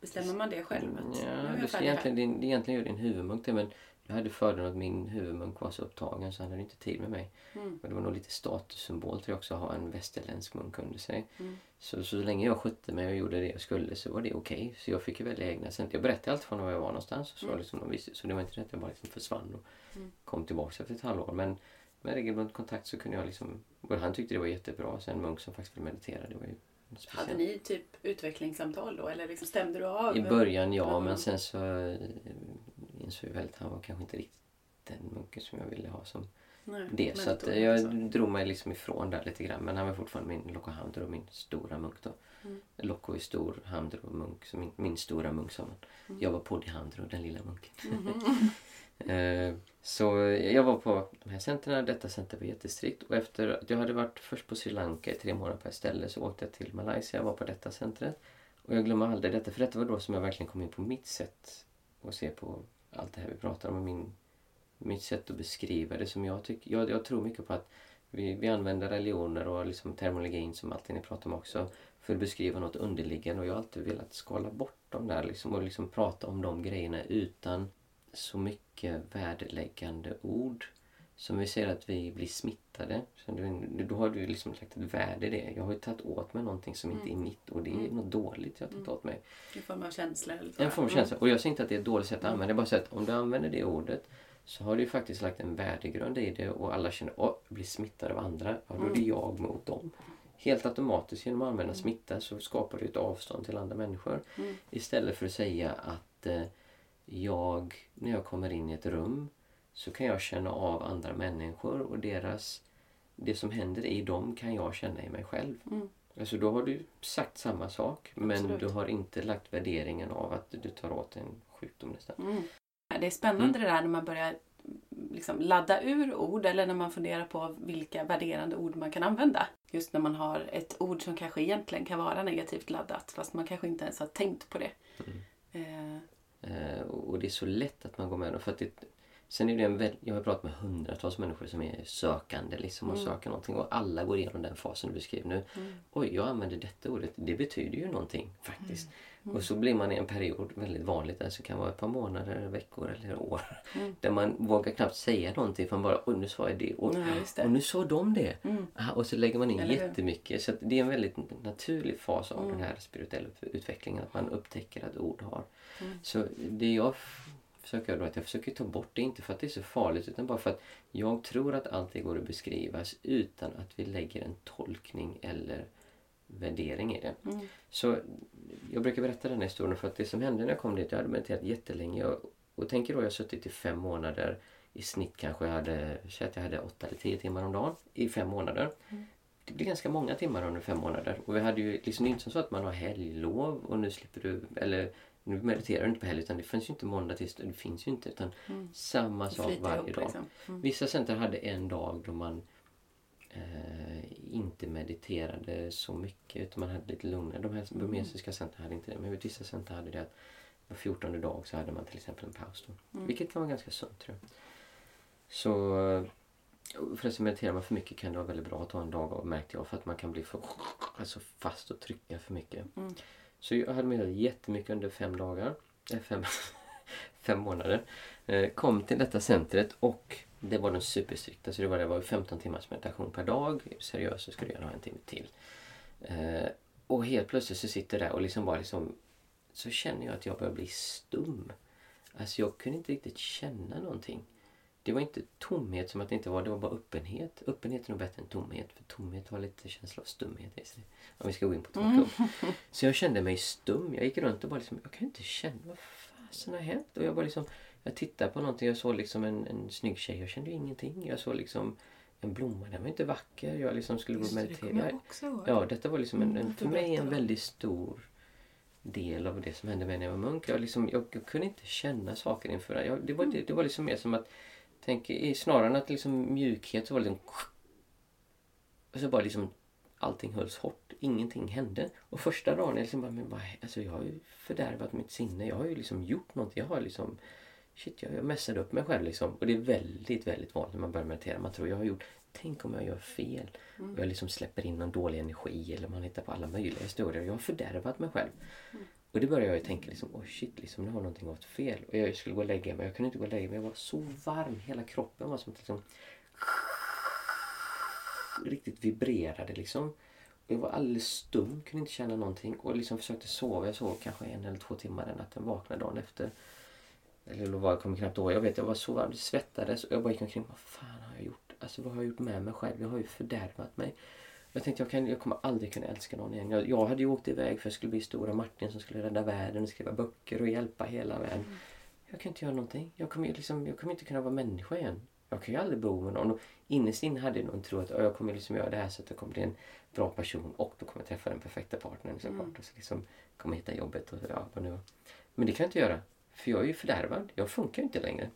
Bestämmer man det själv? Att, Ja, är det egentligen, din, egentligen gör din huvudmunk det men jag hade fördelen att min huvudmunk var så upptagen så han hade inte tid med mig. Mm. Och det var nog lite statussymbol jag också att ha en västerländsk munk under sig. Mm. Så, så länge jag skötte mig och gjorde det jag skulle så var det okej. Så jag fick ju välja egna center. Jag berättade alltid från var jag var någonstans. Och så, Mm. liksom, de visste, så det var inte det att jag bara liksom försvann och Mm. kom tillbaka efter ett halvår. Men med regelbunden kontakt så kunde jag liksom... Och han tyckte det var jättebra. Så en munk som faktiskt ville meditera, det var ju. Hade ni typ utvecklingssamtal då? Eller liksom stämde du av? I början ja, Ja. men sen så eh, insåg jag väl att han var kanske inte riktigt den munken som jag ville ha som Nej, det. Så att eh, jag så. drog mig liksom ifrån där lite grann. Men han var fortfarande min Lokohandro, min stora munk då. Mm. Loko är stor, Handro munk, så min, min stora munk sa man. Mm. Jag var Poddihandro, den lilla munken. Mhm. Eh, så jag var på de här centren, Detta center var jättestrikt. Och efter att jag hade varit först på Sri Lanka i tre månader på ett ställe så åkte jag till Malaysia och var på detta centret. Och jag glömmer aldrig detta för detta var då som jag verkligen kom in på mitt sätt att se på allt det här vi pratar om. Och min, mitt sätt att beskriva det som jag tycker. Jag, jag tror mycket på att vi, vi använder religioner och liksom termologin som alltid ni pratar om också för att beskriva något underliggande. Och jag har alltid velat skala bort dem där liksom, och liksom prata om de grejerna utan så mycket värdeläggande ord. Som vi ser att vi blir smittade. Så du, då har du liksom lagt ett värde i det. Jag har ju tagit åt mig någonting som inte är mitt och det är Mm. något dåligt jag har tagit åt mig. I form av känslor? Eller. En form av Mm. känsla. Och jag säger inte att det är ett dåligt sätt att använda det. bara så att om du använder det ordet så har du faktiskt lagt en värdegrund i det och alla känner att blir smittad av andra. Ja, då är det jag mot dem. Helt automatiskt genom att använda smitta så skapar du ett avstånd till andra människor. Mm. Istället för att säga att eh, jag, när jag kommer in i ett rum så kan jag känna av andra människor och deras, det som händer i dem kan jag känna i mig själv. Mm. Alltså då har du sagt samma sak men Absolut. du har inte lagt värderingen av att du tar åt en sjukdom nästan. Mm. Det är spännande det där när man börjar liksom ladda ur ord eller när man funderar på vilka värderande ord man kan använda. Just när man har ett ord som kanske egentligen kan vara negativt laddat fast man kanske inte ens har tänkt på det. Mm. Eh, och och det är så lätt att man går med dem. För att det, Sen är det en jag har pratat med hundratals människor som är sökande liksom och Mm. söker någonting och alla går igenom den fasen du beskriver nu. Oj, jag använder detta ordet. Det betyder ju någonting faktiskt. Mm. Och så blir man i en period, väldigt vanligt, alltså kan vara ett par månader, veckor eller år. Mm. Där man vågar knappt säga någonting för man bara, oj nu sa jag det och, just det. och nu sa de det. Mm. Aha, och så lägger man in Eller hur? jättemycket. Så att det är en väldigt naturlig fas av Mm. den här spirituella utvecklingen. Att man upptäcker att ord har. Mm. Så det jag försöker göra då att jag försöker ta bort det, inte för att det är så farligt utan bara för att jag tror att allt det går att beskrivas utan att vi lägger en tolkning eller värdering i det. Mm. Så jag brukar berätta den här historien för att det som hände när jag kom dit, jag hade mediterat jättelänge och, och tänker då jag har suttit i fem månader i snitt kanske jag hade, säg att jag hade åtta eller tio timmar om dagen i fem månader. Det blir ganska många timmar under fem månader. Och vi hade ju liksom inte som så att man har helglov och nu slipper du, eller nu mediterar du inte på helg utan det finns ju inte måndag, tisdag, det finns ju inte utan samma sak varje ihop, dag. liksom. Mm. Vissa center hade en dag då man eh, inte mediterade så mycket utan man hade lite lugnare. De här burmesiska center hade inte det men vissa center hade det att var 14 dag så hade man till exempel en paus då. Vilket kan vara ganska sunt tror jag. Så förresten mediterar man för mycket kan det vara väldigt bra att ta en dag av märkte jag för att man kan bli för alltså fast och trycka för mycket. Mm. Så jag hade meddelat jättemycket under fem dagar. Eh, fem, fem månader. Eh, kom till detta centret och det var den superstrikta. Så det var, det var 15 timmars meditation per dag. Seriöst så ska du ha en timme till. Eh, och helt plötsligt så sitter jag där och liksom bara liksom så känner jag att jag börjar bli stum. Alltså jag kunde inte riktigt känna någonting. Det var inte tomhet som att det inte var, det var bara öppenhet. Öppenhet är nog bättre än tomhet. För tomhet har lite känsla av stumhet i sig. Om vi ska gå in på tolkning. Så jag kände mig stum. Jag gick runt och bara liksom, jag kan inte känna vad fasen har hänt? Och jag bara liksom, jag tittade på någonting, jag såg liksom en, en snygg tjej, jag kände ju ingenting. Jag såg liksom en blomma, den var inte vacker. Jag liksom skulle gå och det, meditera. Ja, detta var liksom en, Mm, en, du för mig en väldigt stor del av det som hände mig när jag var munk. Jag, liksom, jag, jag kunde inte känna saker inför det. Jag, det, var, det, det var liksom mer som att, tänk, snarare än att liksom mjukhet så var det liksom och så bara liksom allting hölls hårt. Ingenting hände. Och första dagen jag liksom bara, men vad, alltså jag har ju fördärvat mitt sinne. Jag har ju liksom gjort något. Jag har liksom Shit, jag, jag messade upp mig själv liksom. Och det är väldigt, väldigt vanligt när man börjar meditera. Man tror jag har gjort, tänk om jag gör fel. Och jag liksom släpper in någon dålig energi eller man hittar på alla möjliga historier. Jag har fördärvat mig själv. Och det började jag ju tänka liksom, oh shit, liksom, nu har någonting gått fel. Och jag skulle gå och lägga mig. Jag kunde inte gå och lägga mig. Jag var så varm. Hela kroppen var som att liksom riktigt vibrerade liksom. Och jag var alldeles stum, kunde inte känna någonting och liksom försökte sova. Jag sov kanske en eller två timmar den natten, vaknade dagen efter. Eller vad jag kommer knappt ihåg. Jag vet, jag var så varm, svettades och jag bara gick omkring. Vad fan har jag gjort? Alltså vad har jag gjort med mig själv? Jag har ju fördärvat mig. Jag tänkte jag, kan, jag kommer aldrig kunna älska någon igen. Jag, jag hade ju åkt iväg för jag skulle bli stora Martin som skulle rädda världen och skriva böcker och hjälpa hela världen. Jag kan inte göra någonting. Jag kommer, liksom, jag kommer inte kunna vara människa igen. Jag kan ju aldrig bo med någon. Och innerst inne hade jag nog en tro att "Ja, jag kommer liksom göra det här så att jag kommer bli en bra person och då kommer jag träffa den perfekta partnern såklart. Och så liksom kommer hitta jobbet och ja, vad nu. Men det kan jag inte göra. För jag är ju fördärvad. Jag funkar ju inte längre.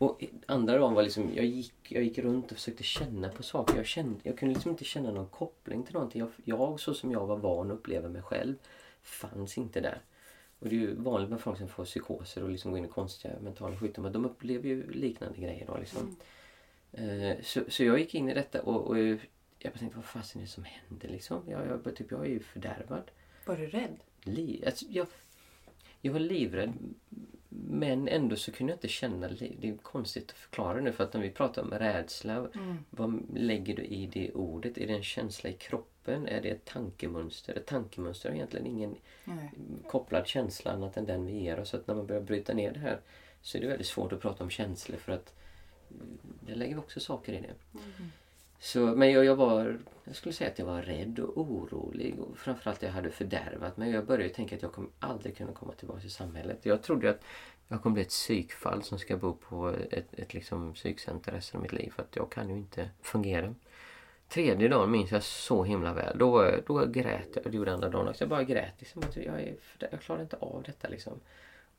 Och andra dagen var liksom, jag gick, jag gick runt och försökte känna på saker. Jag, kände, jag kunde liksom inte känna någon koppling till någonting. Jag, jag så som jag var van att uppleva mig själv, fanns inte där. Och det är ju vanligt med folk som får psykoser och liksom går in i konstiga mentala sjukdomar. De upplever ju liknande grejer då liksom. Eh, så, så jag gick in i detta och, och jag tänkte, vad fasen är det som händer liksom? Jag, jag, typ, jag är ju fördärvad. Var du rädd? Li, alltså, jag, jag var livrädd men ändå så kunde jag inte känna Det är konstigt att förklara nu för att när vi pratar om rädsla, vad lägger du i det ordet? Är det en känsla i kroppen? Är det ett tankemönster? Ett tankemönster har egentligen ingen Nej. kopplad känsla annat än den vi ger oss. Så att när man börjar bryta ner det här så är det väldigt svårt att prata om känslor för att mm, det lägger vi också saker i det. Så, men jag, jag var, jag skulle säga att jag var rädd och orolig och framförallt jag hade fördärvat mig. Jag började ju tänka att jag kommer aldrig kunna komma tillbaka till samhället. Jag trodde att jag kommer bli ett psykfall som ska bo på ett, ett liksom psykcenter resten av mitt liv för att jag kan ju inte fungera. Tredje dagen minns jag så himla väl. Då, då grät jag, det gjorde andra dagen också. Jag bara grät. Liksom, att jag, är, jag klarar inte av detta liksom.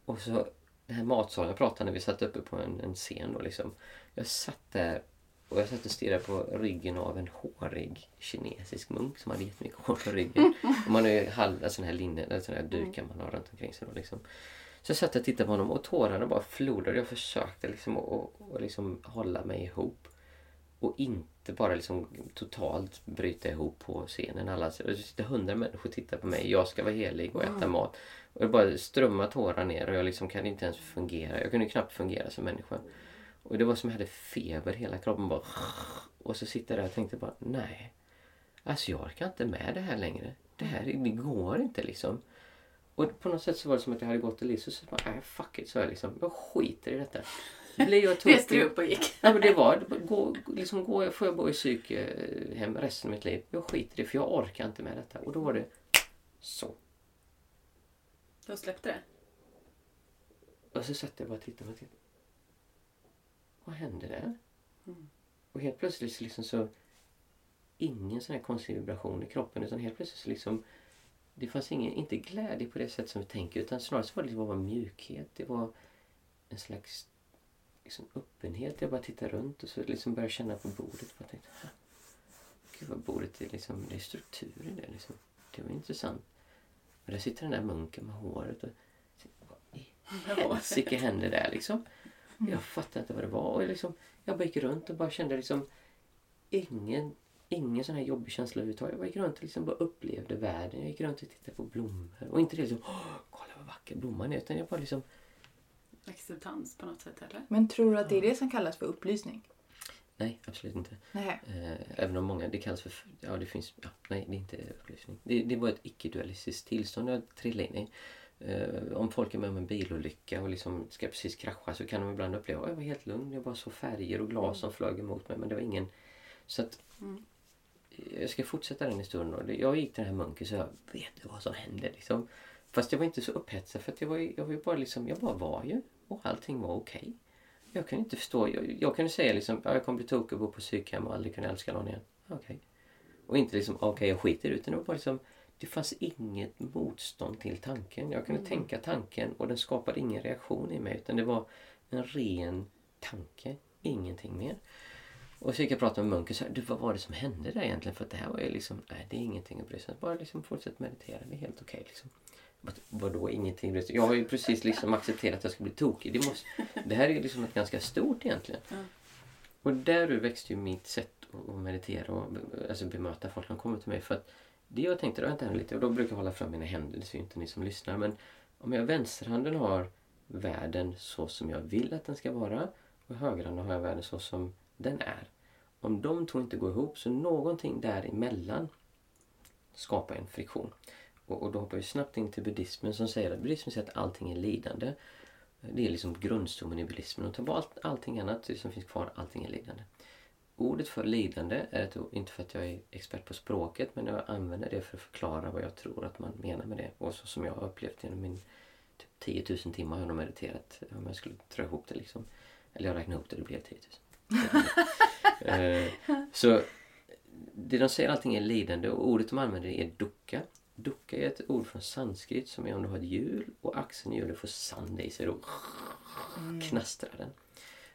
Och så den här matsalen jag pratade när vi satt uppe på en, en scen då liksom. Jag satt där och jag satt och stirrade på ryggen av en hårig kinesisk munk som hade jättemycket hår på ryggen. Och man har ju halv, en sån här linne, eller sån här dukar man har runt omkring sig då liksom. Så jag satt och tittade på honom och tårarna bara flodade. Jag försökte liksom att och, och liksom hålla mig ihop. Och inte bara liksom totalt bryta ihop på scenen. Alla, det sitter hundra människor och tittar på mig. Jag ska vara helig och äta mat. Och det bara strömmar tårar ner och jag liksom kan inte ens fungera. Jag kunde knappt fungera som människa. Och det var som jag hade feber. Hela kroppen bara... Och så sitter jag där och tänkte bara nej. Alltså jag orkar inte med det här längre. Det här det går inte liksom. Och på något sätt så var det som att jag hade gått till Liz och så bara, äh, fuck it, så jag liksom. Jag skiter i detta. Blir jag tokig- Reste upp och gick? Ja, men det var, gå, liksom, gå, får jag bo i psykhem resten av mitt liv? Jag skiter i det för jag orkar inte med detta. Och då var det så. Då släppte det? Och så satt jag bara och tittade och tittade. Vad hände där? Mm. Och helt plötsligt så liksom så ingen sån här konstig vibration i kroppen utan helt plötsligt så liksom det fanns ingen, inte glädje på det sätt som vi tänker utan snarare så var det liksom bara mjukhet. Det var en slags liksom öppenhet. Jag bara tittade runt och så liksom började känna på bordet. Jag tänkte, "Ha, Gud vad bordet är liksom, det är struktur i det liksom. Det var intressant. Och där sitter den där munken med håret. Och, vad i helsike hände där liksom? Jag fattade inte vad det var. Och liksom, jag bara gick runt och bara kände liksom ingen, ingen sån här jobbig känsla överhuvudtaget. Jag bara gick runt och liksom bara upplevde världen. Jag gick runt och tittade på blommor. Och inte det liksom, Åh, kolla vad vacker blomman är. Utan jag bara liksom, Acceptans på något sätt eller? Men tror du att det är det som kallas för upplysning? nej absolut inte. Nej. Eh, även om många, det kallas för, ja det finns, ja, nej det är inte upplysning. Det, det var ett icke-dualistiskt tillstånd jag trillade in i. Eh, om folk är med om en bilolycka och liksom ska precis krascha så kan de ibland uppleva att jag var helt lugn. Jag bara såg färger och glas som flög emot mig men det var ingen... Så att Mm. jag ska fortsätta den historien då. Jag gick till den här munken så jag vet du vad som hände liksom. Fast jag var inte så upphetsad för jag var, jag var bara liksom, jag bara var ju. Och allting var okej. Jag kunde inte förstå, jag, jag kunde säga liksom, ja, jag kommer bli tokig och bo på psykhem och aldrig kunna älska någon igen. Okej. Och inte liksom, okej jag skiter. Utan det var bara liksom, det fanns inget motstånd till tanken. Jag kunde tänka tanken och den skapade ingen reaktion i mig. Utan det var en ren tanke, ingenting mer. Och så gick jag och pratade med munken så här, du vad var det som hände där egentligen? För att det här var ju liksom, nej det är ingenting att bry sig om. Bara liksom fortsätt meditera, det är helt okej liksom. Jag bara, Vadå ingenting att bry sig om? Jag har ju precis liksom accepterat att jag ska bli tokig. Det, måste, det här är liksom något ganska stort egentligen. Ja. Och där växte ju mitt sätt att- meditera och alltså bemöta folk som kommer till mig. För att det jag tänkte, det inte lite och då brukar jag hålla fram mina händer, det ser ju inte ni som lyssnar. Men om jag vänsterhanden har världen så som jag vill att den ska vara och högerhanden har jag världen så som den är. Om de två inte går ihop så någonting däremellan skapar en friktion. Och, och då hoppar vi snabbt in till buddhismen som säger att buddhismen säger att allting är lidande. Det är liksom grundstommen i buddhismen. Och ta bort allting annat som finns kvar, allting är lidande. Ordet för lidande är ett ord, inte för att jag är expert på språket, men jag använder det för att förklara vad jag tror att man menar med det. Och så som jag har upplevt genom min typ 10 000 timmar har jag nog mediterat. Om jag skulle dra ihop det liksom. Eller jag räknar ihop det, det blev 10 000. Eh, så det de säger allting är lidande och ordet de använder är dukkha. Dukkha är ett ord från sanskrit som är om du har ett hjul och axeln i hjulet får sand i sig. Då knastrar den.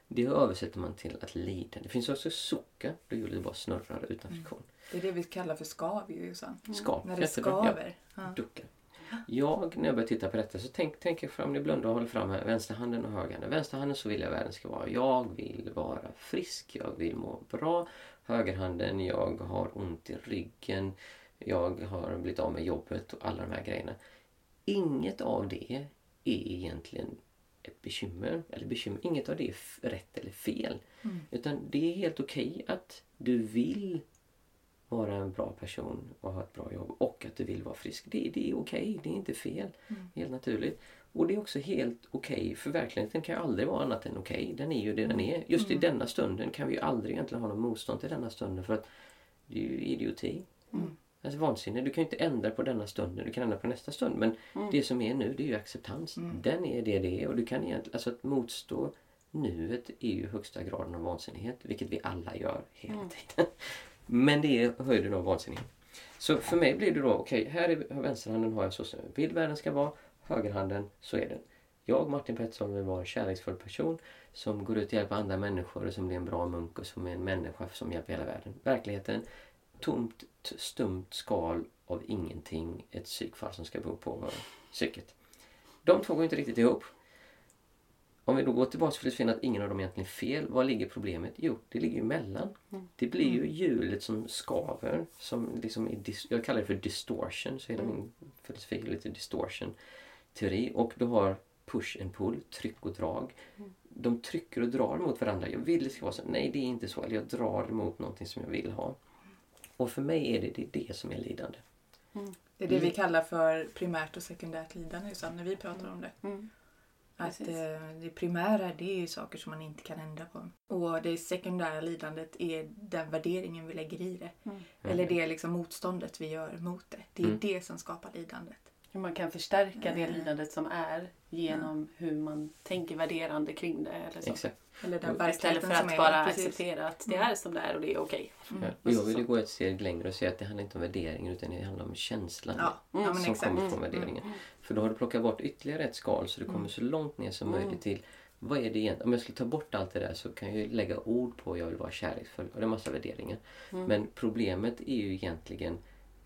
Det översätter man till att lida. Det finns också sukka, då hjulet bara snurrar utan friktion. Det är det vi kallar för skav ju Jossan. Skav. När det jättebra. Skaver. Ja. Jag, när jag börjar titta på detta, så tänk, tänker jag fram, ni blundar och håller fram här, vänsterhanden och högerhanden. Vänsterhanden så vill jag världen ska vara. Jag vill vara frisk, jag vill må bra. Högerhanden, jag har ont i ryggen. Jag har blivit av med jobbet och alla de här grejerna. Inget av det är egentligen ett bekymmer. Eller bekymmer, inget av det är rätt eller fel. Utan det är helt okej att du vill vara en bra person och ha ett bra jobb och att du vill vara frisk. Det, det är okej, det är inte fel. Helt naturligt. Och det är också helt okej, för verkligheten kan ju aldrig vara annat än okej. Den är ju det den är. Just i denna stunden kan vi ju aldrig egentligen ha någon motstånd till denna stunden för att det är ju idioti. Alltså vansinne. Du kan ju inte ändra på denna stunden, du kan ändra på nästa stund. Men det som är nu, det är ju acceptans. Den är det det är och du kan egentligen, alltså att motstå nuet är ju högsta graden av vansinnighet, vilket vi alla gör hela tiden. Men det är höjden av vansinnighet. Så för mig blir det då, okej, här är vänsterhanden har jag så som vill världen ska vara, högerhanden, så är den. Jag, Martin Pettersson, vill vara en kärleksfull person som går ut och hjälper andra människor och som blir en bra munk och som är en människa som hjälper hela världen. Verkligheten, tomt, stumt skal av ingenting, ett psykfall som ska bo på psyket. De två går inte riktigt ihop. Om vi då går tillbaka till filosofin att ingen av dem egentligen är fel. Var ligger problemet? Jo, det ligger emellan. Det blir ju hjulet som skaver. Som liksom är jag kallar det för distortion. Så hela min filosofi är lite distortion teori. Och du har push and pull, tryck och drag. De trycker och drar mot varandra. Jag vill det ska vara så. Nej, det är inte så. Eller jag drar emot någonting som jag vill ha. Och för mig är det det, det som är lidande. Det är det vi kallar för primärt och sekundärt lidande Susanne, när vi pratar om det. Mm. Att eh, det primära det är ju saker som man inte kan ändra på. Och det sekundära lidandet är den värderingen vi lägger i det. Mm. Eller det liksom motståndet vi gör mot det. Det är Mm. det som skapar lidandet. Hur man kan förstärka det Mm. lidandet som är genom hur man tänker värderande kring det. Eller så. Exakt. Eller den Istället för att bara precis. acceptera att det Mm. är som det är och det är okej. Ja. Och jag vill ju gå ett steg längre och säga att det handlar inte om värderingen utan det handlar om känslan. Ja, ja men som exakt. kommer från värderingen. För då har du plockat bort ytterligare ett skal så du kommer så långt ner som möjligt till vad är det egentligen? Om jag skulle ta bort allt det där så kan jag ju lägga ord på jag vill vara kärleksfull och det är massa värderingar. Men problemet är ju egentligen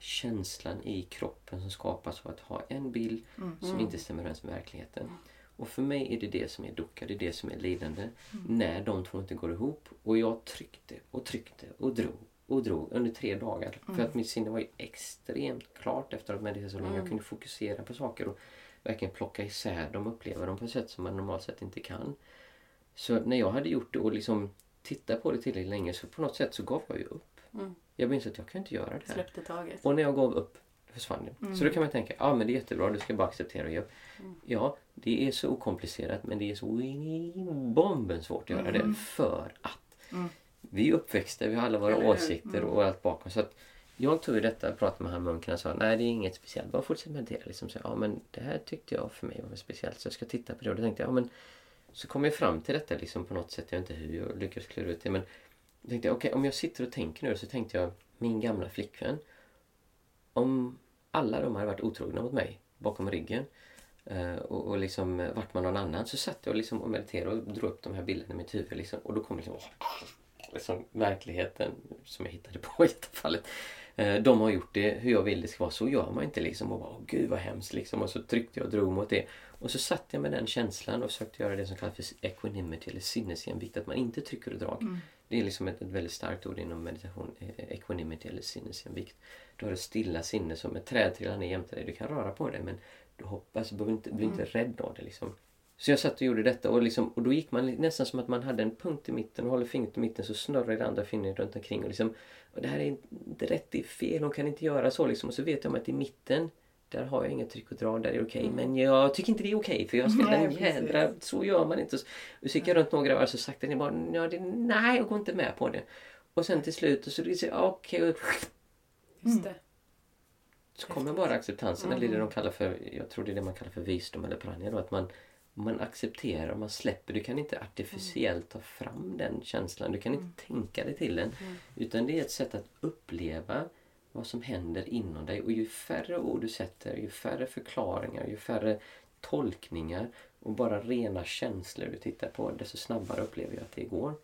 känslan i kroppen som skapas av att ha en bild som inte stämmer överens med verkligheten. Och för mig är det det som är dukkha, det är det som är lidande. När de två inte går ihop. Och jag tryckte och tryckte och drog och drog under tre dagar. För att mitt sinne var ju extremt klart efter att meditera så länge. Jag kunde fokusera på saker och verkligen plocka isär dem och uppleva dem på ett sätt som man normalt sett inte kan. Så när jag hade gjort det och liksom tittat på det tillräckligt länge så på något sätt så gav jag ju upp. Mm. Jag insåg att jag kan inte göra det här. Släppte taget. Och när jag gav upp försvann det. Så då kan man tänka, ja men det är jättebra, du ska bara acceptera och göra. Ja, det är så okomplicerat men det är så bomben svårt att göra det för att vi är uppväxta, vi har alla våra åsikter och allt bakom. Så att jag tog ju detta och pratade med han munken och sa nej det är inget speciellt, bara fortsätt meditera. Liksom. Så, ja men det här tyckte jag för mig var speciellt så jag ska titta på det. Och då tänkte jag, ja men så kom jag fram till detta liksom på något sätt. Jag vet inte hur jag lyckades klura ut det men jag tänkte okej om jag sitter och tänker nu så tänkte jag min gamla flickvän om alla de hade varit otrogna mot mig bakom ryggen eh, och, och liksom eh, varit med någon annan så satt jag liksom och mediterade och drog upp de här bilderna i mitt huvud liksom, och då kom liksom, liksom verkligheten som jag hittade på i detta fallet. Eh, de har gjort det hur jag vill det ska vara. Så gör man inte liksom. Och bara, åh gud vad hemskt liksom. Och så tryckte jag och drog mot det. Och så satt jag med den känslan och försökte göra det som kallas för equanimity eller sinnesjämvikt. Att man inte trycker och drar. Mm. Det är liksom ett, ett väldigt starkt ord inom meditation. eh, Equanimity eller sinnesjämvikt. Du har ett stilla sinne som ett träd trillar ner jämte dig. Du kan röra på dig men du hoppas, du behöver inte, är inte rädd av det liksom. Så jag satt och gjorde detta och, liksom, och då gick man nästan som att man hade en punkt i mitten och håller fingret i mitten så snurrar det andra fingret runt omkring. Och liksom, och det här är inte rätt, det är fel, hon kan inte göra så liksom. Och så vet jag om att i mitten där har jag inget tryck och dra, där är det okej. Men jag tycker inte det är okej för jag ska den jädra, så gör man inte. Och så gick jag runt några varv så sakta ner bara, ja, det, nej jag går inte med på det. Och sen till slut och så okej, och Just det. så kommer bara acceptansen, eller det de kallar för, jag tror det är det man kallar för visdom eller pranja då, att man, man accepterar, man släpper. Du kan inte artificiellt ta fram den känslan, du kan inte tänka dig till den. Utan det är ett sätt att uppleva vad som händer inom dig. Och ju färre ord du sätter, ju färre förklaringar, ju färre tolkningar och bara rena känslor du tittar på, desto snabbare upplever jag att det går.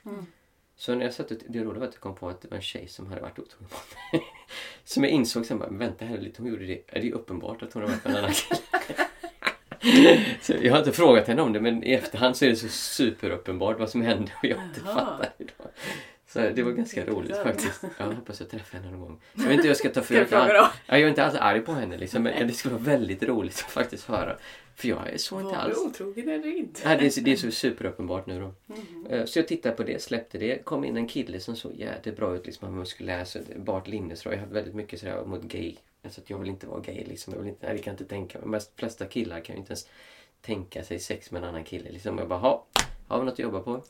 Så när jag satt och, det roliga var att jag kom på att det var en tjej som hade varit otrogen mot mig. Som jag insåg sen bara, vänta här lite, hon gjorde det. Är det är uppenbart att hon har varit med en annan kille. så jag har inte frågat henne om det men i efterhand så är det så superuppenbart vad som hände och jag inte fattar idag. Så det var ganska roligt Intressant. faktiskt. Jag hoppas jag träffar henne någon gång. Jag vet inte hur jag ska ta för då? Jag är inte alls arg på henne liksom, men det skulle vara väldigt roligt att faktiskt höra. För jag är så inte Var alls. du otrogen eller inte? Nej, det, är, det är så superuppenbart nu då. Eh, Så jag tittade på det, släppte det. kom in en kille som såg jävligt bra ut. Liksom, han var muskulär, så bart linnesrör. Jag hade väldigt mycket sådär mot gay. Alltså att jag vill inte vara gay liksom. Jag vill inte, det kan jag inte tänka mig. De flesta killar kan ju inte ens tänka sig sex med en annan kille. Liksom. Jag bara, ha, har vi något att jobba på?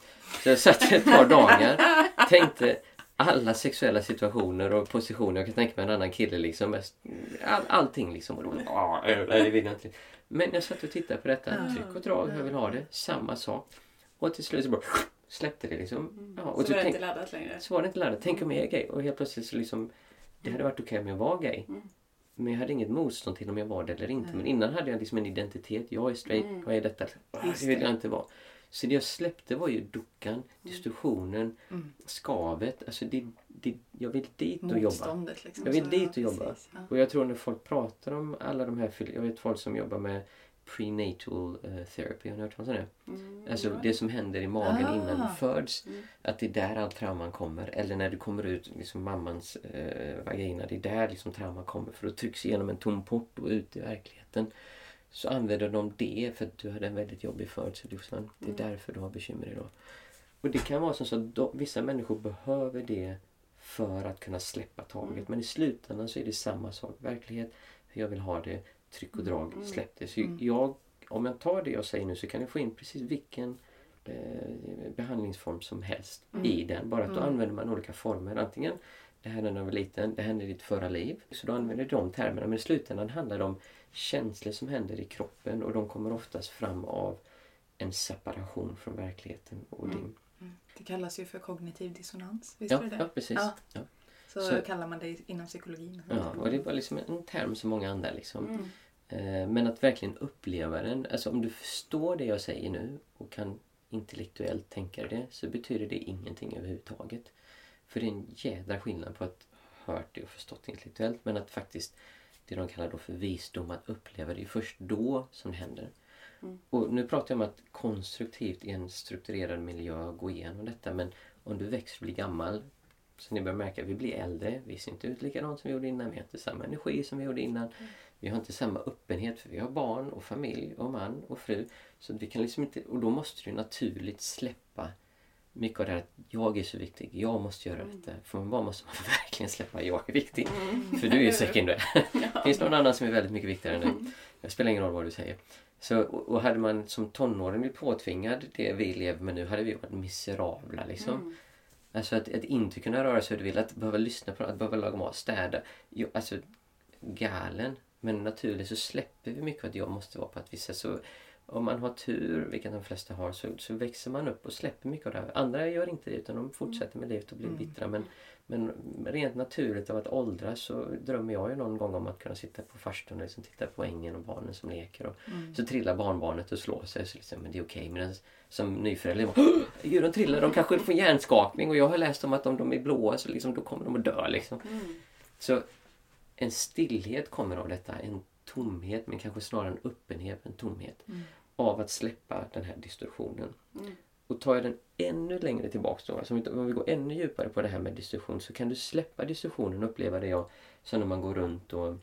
Så jag satt ett par dagar, tänkte alla sexuella situationer och positioner jag kan tänka mig en annan kille liksom. All, allting liksom. Och då, ah, nej, det vill jag inte. Men jag satt och tittade på detta. Tryck och drag, hur jag vill ha det. Samma sak. Och till slut så bara släppte det liksom. Ja, och Så var det inte laddat längre? så var det inte laddat. Tänk om jag är gay. Och helt plötsligt så liksom. Det hade varit okej om jag var gay. Men jag hade inget motstånd till om jag var det eller inte. Men innan hade jag liksom en identitet. Jag är straight. Vad är detta? Det vill jag inte vara. Så det jag släppte var ju duckan, distorsionen, skavet. Alltså det, det, jag vill dit och jobba. Motståndet liksom. Jag vill dit och jobba. precis, ja. Och jag tror när folk pratar om alla de här, jag vet folk som jobbar med prenatal eh, therapy. Har ni hört talas om det? Mm, Alltså ja. det som händer i magen Ah. innan du föds. Mm. Att det är där all trauman kommer. Eller när du kommer ut, liksom mammans eh, vagina. Det är där liksom trauman kommer. För då trycks igenom en tom port och ut i verkligheten. Så använder de det för att du hade en väldigt jobbig födsel. Det är Mm. därför du har bekymmer idag. Och det kan vara som så att de, vissa människor behöver det för att kunna släppa taget. Mm. Men i slutändan så är det samma sak. Verklighet, jag vill ha det, tryck och drag, Mm. släpp det. Så Mm. jag, om jag tar det jag säger nu så kan jag få in precis vilken eh, behandlingsform som helst Mm. i den. Bara att då Mm. använder man olika former. Antingen det här när du var liten, det hände i ditt förra liv. Så då använder du de termerna. Men i slutändan handlar det om känslor som händer i kroppen och de kommer oftast fram av en separation från verkligheten och Mm. din... Det kallas ju för kognitiv dissonans. Visste Ja, det? ja, precis. Ja. Ja. Så, Så- kallar man det inom psykologin. Ja, och det var liksom en term som många andra liksom. Mm. Eh, Men att verkligen uppleva den. Alltså om du förstår det jag säger nu och kan intellektuellt tänka det så betyder det ingenting överhuvudtaget. För det är en jädra skillnad på att hört det och förstått det intellektuellt men att faktiskt det de kallar då för visdom, att uppleva det är först då som det händer. Mm. Och nu pratar jag om att konstruktivt i en strukturerad miljö gå igenom detta men om du växer och blir gammal så ni börjar märka att vi blir äldre, vi ser inte ut likadant som vi gjorde innan, vi har inte samma energi som vi gjorde innan. Vi har inte samma öppenhet för vi har barn och familj och man och fru. Så vi kan liksom inte, och då måste du naturligt släppa mycket av det här att jag är så viktig, jag måste göra detta. För man bara måste man verkligen släppa jag är viktig. För du är ju sekundär. Finns någon annan som är väldigt mycket viktigare än dig. Det spelar ingen roll vad du säger. Så, och, och hade man som tonåring blivit påtvingad det vi lever med nu hade vi varit miserabla liksom. Mm. Alltså att, att inte kunna röra sig hur du vill, att behöva lyssna på att behöva laga mat, städa. Jo, alltså galen. Men naturligt så släpper vi mycket att jag måste vara på ett visst sätt. Så om man har tur, vilket de flesta har, så, så växer man upp och släpper mycket av det här. Andra gör inte det utan de fortsätter med livet och blir Mm. bittra. Men, men rent naturligt av att åldras så drömmer jag ju någon gång om att kunna sitta på farstun och liksom titta på ängen och barnen som leker. Och Mm. så trillar barnbarnet och slår sig. Så liksom, men det är okej. Men som nyförälder, bara, "Åh, Gud, de trillar, de kanske får hjärnskakning. Och jag har läst om att om de är blåa så liksom, då kommer de att dö. Liksom. Mm. Så en stillhet kommer av detta. En tomhet, men kanske snarare en öppenhet, en tomhet. Mm. Av att släppa den här distorsionen. Mm. Och tar jag den ännu längre tillbaks då, alltså om vi- går ännu djupare på det här med distorsion så kan du släppa distorsionen och uppleva det jag, så när man går runt och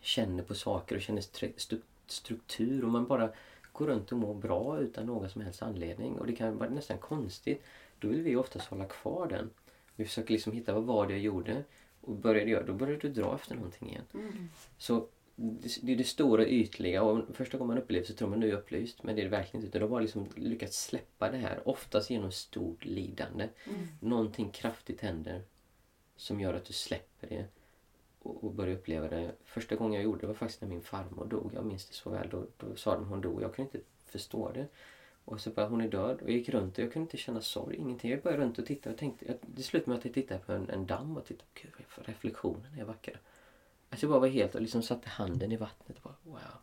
känner på saker och känner stru- struktur och man bara går runt och mår bra utan någon som helst anledning. Och det kan vara nästan konstigt. Då vill vi oftast hålla kvar den. Vi försöker liksom hitta vad var det jag gjorde och började jag, då börjar du dra efter någonting igen. Mm. Så det, är det stora ytliga och första gången man upplever så tror man nu är upplyst men det är det verkligen inte. De har bara liksom lyckats släppa det här, oftast genom stort lidande. Mm. Någonting kraftigt händer som gör att du släpper det och, och börjar uppleva det. Första gången jag gjorde det var faktiskt när min farmor dog. Jag minns det så väl. Då, då sa de hon dog. Jag kunde inte förstå det. Och så bara hon är död. Och jag gick runt och jag kunde inte känna sorg. Ingenting. Jag började runt och titta och tänkte. Jag, det slutade med att jag tittade på en, en damm och tittade. Gud reflektionen är vackra. Alltså jag bara var helt och liksom satte handen i vattnet. Och bara, wow.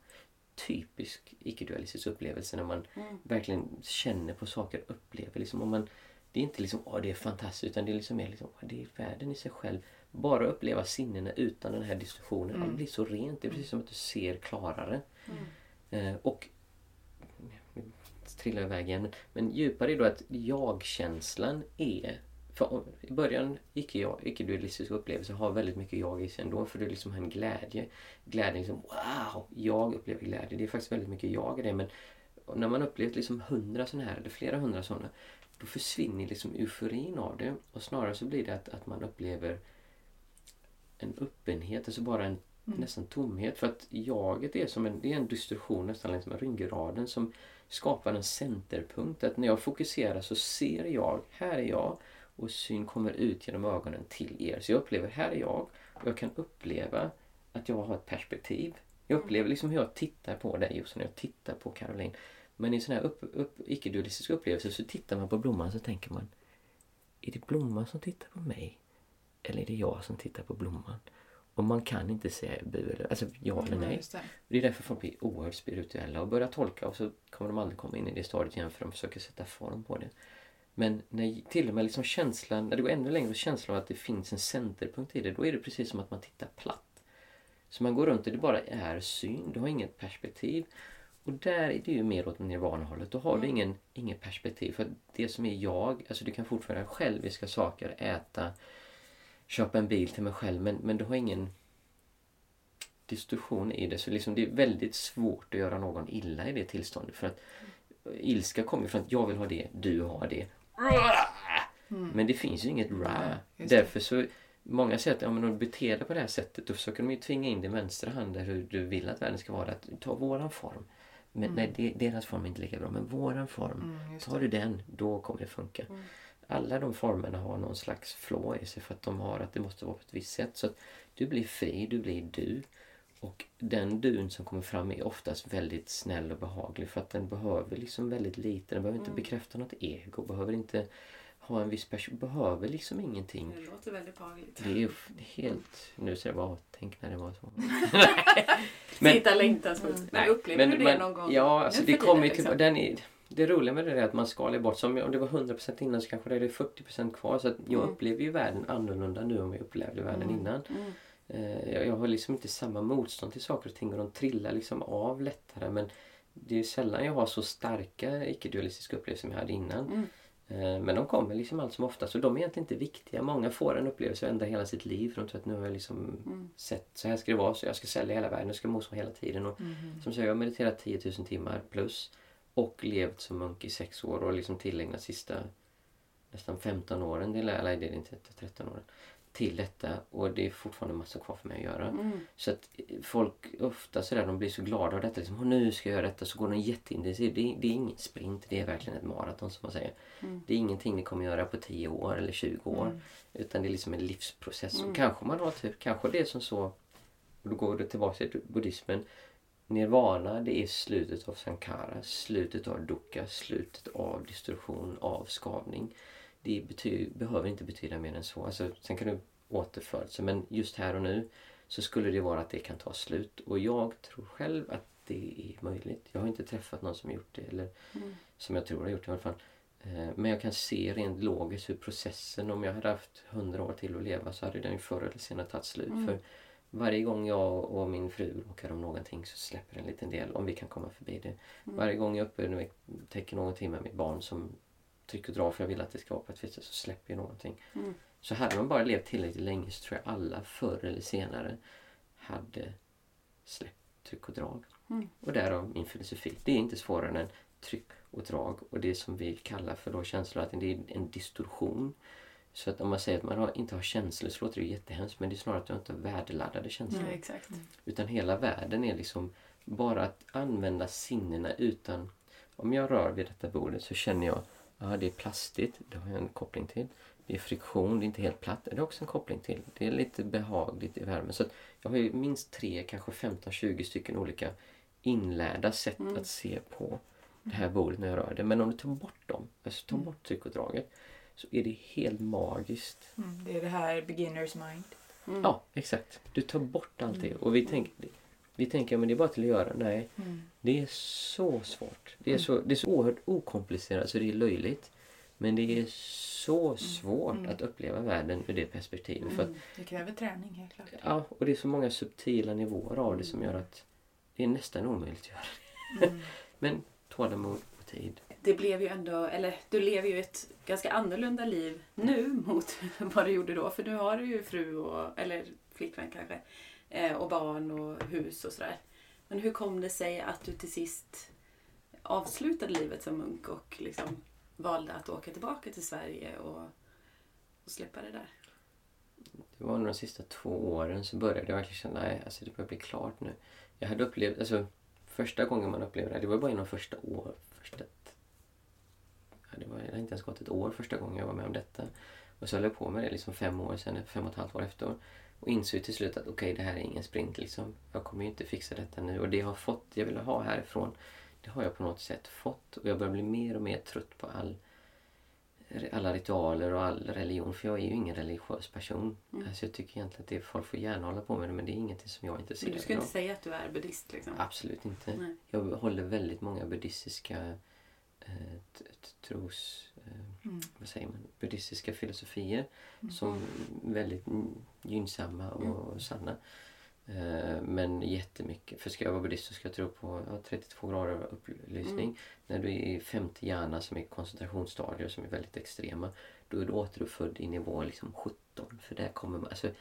Typisk icke-dualistisk upplevelse när man Mm. verkligen känner på saker, upplever liksom. Och man, det är inte liksom, åh det är fantastiskt, utan det är liksom mer liksom, åh, det är världen i sig själv. Bara uppleva sinnena utan den här diskussionen. Mm. Allt blir så rent, det är precis som att du ser klarare. Mm. Eh, och trillar iväg igen. Men, men djupare är då att jag-känslan är... För I början, icke jag, icke-dualistisk upplevelse har väldigt mycket jag i sig ändå. För det är liksom en glädje. Glädje liksom, wow! Jag upplever glädje. Det är faktiskt väldigt mycket jag i det. Men när man upplevt liksom hundra sådana här, eller flera hundra sådana, då försvinner liksom euforin av det. Och snarare så blir det att, att man upplever en öppenhet, alltså bara en Mm. nästan tomhet. För att jaget är som en, det är en distorsion nästan längs med ryggraden som skapar en centerpunkt. Att när jag fokuserar så ser jag, här är jag och syn kommer ut genom ögonen till er. Så jag upplever, här är jag och jag kan uppleva att jag har ett perspektiv. Jag upplever liksom hur jag tittar på dig så när jag tittar på Caroline. Men i sån här upp, upp, icke-dualistisk upplevelse så tittar man på blomman så tänker man Är det blomman som tittar på mig? Eller är det jag som tittar på blomman? Och man kan inte säga bu eller, alltså ja eller nej. Just det. Det är därför folk blir oerhört spirituella och börjar tolka och så kommer de aldrig komma in i det stadiet igen för de försöker sätta form på det. Men när till och med liksom känslan, när det går ännu längre känslan av att det finns en centerpunkt i det, då är det precis som att man tittar platt. Så man går runt och det bara är syn, du har inget perspektiv. Och där är det ju mer åt nirvana-hållet. Då har du ingen, ingen perspektiv. För det som är jag, alltså du kan fortfarande själviska saker, äta, köpa en bil till mig själv men, men du har ingen distorsion i det. Så liksom det är väldigt svårt att göra någon illa i det tillståndet. För att ilska kommer från att jag vill ha det, du har det. Men det finns ju inget ra. just det. Därför så Många säger att ja, men om du beter dig på det här sättet då försöker de ju tvinga in din vänstra hand där hur du vill att världen ska vara. Att ta våran form. Men nej, det, deras form är inte lika bra. Men våran form, Mm, tar du den, då kommer det funka. Alla de formerna har någon slags flå i sig för att de har att det måste vara på ett visst sätt. Så att du blir fri, du blir du. Och den dun som kommer fram är oftast väldigt snäll och behaglig för att den behöver liksom väldigt lite. Den behöver inte bekräfta något ego, behöver inte ha en viss person, behöver liksom ingenting. Det låter väldigt behagligt. Det är helt... Nu säger jag bara tänk när det var så. Men, Sitta längtansfullt. Men upplever du det men- någon gång? Ja, alltså nu det kommer liksom? Den är, det roliga med det är att man skalar bort. Som om det var 100% innan så kanske det är 40% kvar. Så jag Mm. upplever ju världen annorlunda nu än vad jag upplevde världen innan. Mm. Eh, jag, jag har liksom inte samma motstånd till saker och ting och de trillar liksom av lättare. Men det är sällan jag har så starka icke-dualistiska upplevelser som jag hade innan. Mm. Eh, Men de kommer liksom allt som oftast och de är egentligen inte viktiga. Många får en upplevelse och ändrar hela sitt liv för de tror att nu har jag liksom Mm. sett så här ska det vara så jag ska sälja hela världen, jag ska må så hela tiden. Och som sagt, jag har mediterat 10 000 timmar plus och levt som munk i sex år och liksom tillägnat sista nästan 15 åren, eller nej, det är inte, 13 åren, till detta och det är fortfarande massor kvar för mig att göra. Mm. Så att folk ofta sådär, de blir så glada av detta. Liksom, "Åh, nu ska jag göra detta. Så går de jätteintensivt. Det, det är ingen sprint, det är verkligen ett maraton som man säger. Mm. Det är ingenting ni kommer göra på 10 år eller 20 år. Utan det är liksom en livsprocess. Och kanske man har tur, kanske det är som så, och då går det tillbaka till buddhismen. Nirvana det är slutet av sankara, slutet av dukkha, slutet av destruktion, av skavning. Det behöver inte betyda mer än så. Alltså, sen kan du återfödelse men just här och nu så skulle det vara att det kan ta slut. Och jag tror själv att det är möjligt. Jag har inte träffat någon som gjort det eller som jag tror har gjort det i alla fall. Eh, Men jag kan se rent logiskt hur processen, om jag hade haft hundra år till att leva så hade den ju förr eller senare tagit slut. För varje gång jag och min fru råkar om någonting så släpper en liten del om vi kan komma förbi det. Varje gång jag upptäcker någonting med mitt barn som trycker och drar för jag vill att det ska vara på ett visst sätt så släpper jag någonting. Mm. Så hade man bara levt tillräckligt länge så tror jag alla förr eller senare hade släppt tryck och drag. Mm. Och därav min filosofi. Det är inte svårare än tryck och drag och det som vi kallar för då känslor, att det är en distorsion. Så att om man säger att man har, inte har känslor så låter det jättehemskt men det är snarare att du inte har värdeladdade känslor. Ja, exakt. Utan hela världen är liksom bara att använda sinnena utan... Om jag rör vid detta bordet så känner jag att det är plastigt, det har jag en koppling till. Det är friktion, det är inte helt platt, det är också en koppling till. Det är lite behagligt i värmen. Så att jag har ju minst tre, kanske 15-20 stycken olika inlärda sätt att se på det här bordet när jag rör det. Men om du tar bort dem, alltså tar bort tryckåtdraget, så är det helt magiskt. Mm, det är det här beginners mind. Mm. Ja, exakt. Du tar bort allt det. Och vi tänker, vi tänker men det är bara till att göra. Nej, det är så svårt. Det är så, det är så oerhört okomplicerat så det är löjligt. Men det är så svårt att uppleva världen ur det perspektivet. För att, Det kräver träning helt klart. ja, och det är så många subtila nivåer av det som gör att det är nästan omöjligt att göra det. men tålamod och tid. Det blev ju ändå, eller du lever ju ett ganska annorlunda liv nu mot vad du gjorde då. För nu har du ju fru och, eller flickvän kanske, eh, och barn och hus och sådär. Men hur kom det sig att du till sist avslutade livet som munk och liksom valde att åka tillbaka till Sverige och, och släppa det där? Det var nog de sista två åren så började jag verkligen känna att alltså det börjar bli klart nu. Jag hade upplevt, alltså första gången man upplevde det, det var bara inom första år, första, ja, det var det hade inte ens gått ett år första gången jag var med om detta. Och så höll jag på med det liksom fem år sen, fem och ett halvt år efter. Och insåg till slut att okej, det här är ingen sprint liksom. Jag kommer ju inte fixa detta nu. Och det jag har fått, jag ville ha härifrån, det har jag på något sätt fått. Och jag börjar bli mer och mer trött på all alla ritualer och all religion. För jag är ju ingen religiös person. Alltså jag tycker egentligen att det, folk får gärna hålla på med det men det är ingenting som jag är intresserad du ska av. inte säga att du är buddhist liksom? Absolut inte. Nej. Jag håller väldigt många buddhistiska eh, tros... Eh, vad säger man? Buddhistiska filosofier som är väldigt mm, gynnsamma och sanna. Eh, men jättemycket. För ska jag vara buddhist så ska jag tro på ja, 32 grader av upplysning. Mm. När du är i femte hjärna som är koncentrationsstadier som är väldigt extrema. Då är du återuppfödd i nivå liksom 17. För där kommer man... Alltså,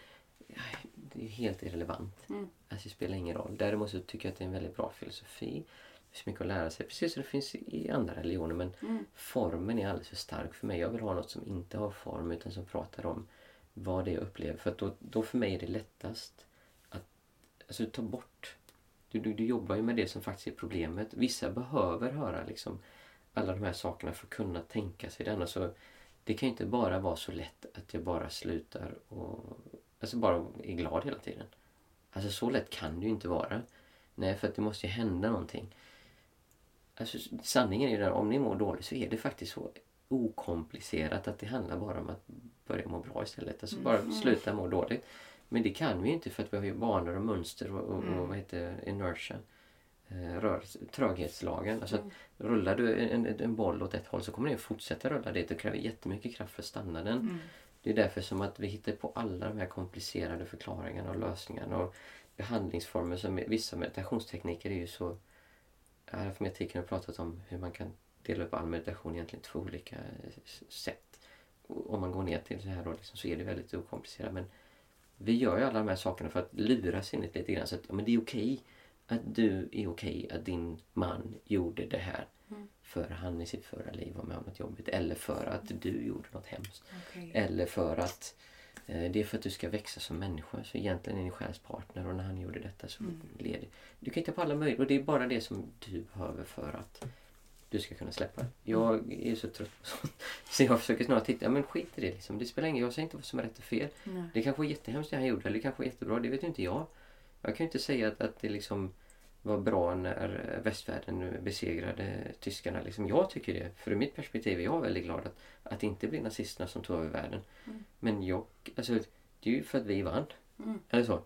det är helt irrelevant. Mm. Alltså det spelar ingen roll. Däremot så tycker jag att det är en väldigt bra filosofi. Finns mycket att lära sig. Precis som det finns i andra religioner. Men Mm. formen är alldeles för stark för mig. Jag vill ha något som inte har form utan som pratar om vad det är jag upplever. För då, då för mig är det lättast att alltså, ta bort. Du, du, du jobbar ju med det som faktiskt är problemet. Vissa behöver höra liksom alla de här sakerna för att kunna tänka sig det. Annars så, det kan ju inte bara vara så lätt att jag bara slutar och alltså bara är glad hela tiden. Alltså så lätt kan det ju inte vara. Nej, för att det måste ju hända någonting. Alltså, sanningen är ju den om ni mår dåligt så är det faktiskt så okomplicerat att det handlar bara om att börja må bra istället. Alltså bara sluta må dåligt. Men det kan vi ju inte för att vi har ju banor och mönster och, och, och vad heter inertia. Eh, rörelse, tröghetslagen. Alltså att rullar du en, en, boll åt ett håll så kommer den fortsätta rulla dit. Det kräver jättemycket kraft för att stanna den. Det är därför som att vi hittar på alla de här komplicerade förklaringarna och lösningarna och behandlingsformer som vissa meditationstekniker är ju så Arifmetiken har pratat om hur man kan dela upp all meditation egentligen i två olika s- sätt. Om man går ner till så här då liksom, så är det väldigt okomplicerat. Men vi gör ju alla de här sakerna för att lura sinnet lite grann. Så att men det är okej att du är okej att din man gjorde det här. För han i sitt förra liv var med om något jobbigt. Eller för att du gjorde något hemskt. Okej. Eller för att eh, det är för att du ska växa som människa. Så egentligen är din själspartner och när han gjorde detta så leder Du kan hitta på alla möjliga och det är bara det som du behöver för att du ska kunna släppa. Jag är så trött på sånt. Så jag försöker snarare titta, ja, men skit i det liksom. Det spelar ingen Jag säger inte vad som är rätt och fel. Nej. Det kanske var jättehemskt det han gjorde eller det kanske var jättebra. Det vet ju inte jag. Jag kan ju inte säga att, att det liksom var bra när eh, västvärlden besegrade tyskarna. Liksom jag tycker det. För ur mitt perspektiv är jag väldigt glad att, att det inte blir nazisterna som tog över världen. Men jag, alltså det är ju för att vi vann. Mm. Eller så.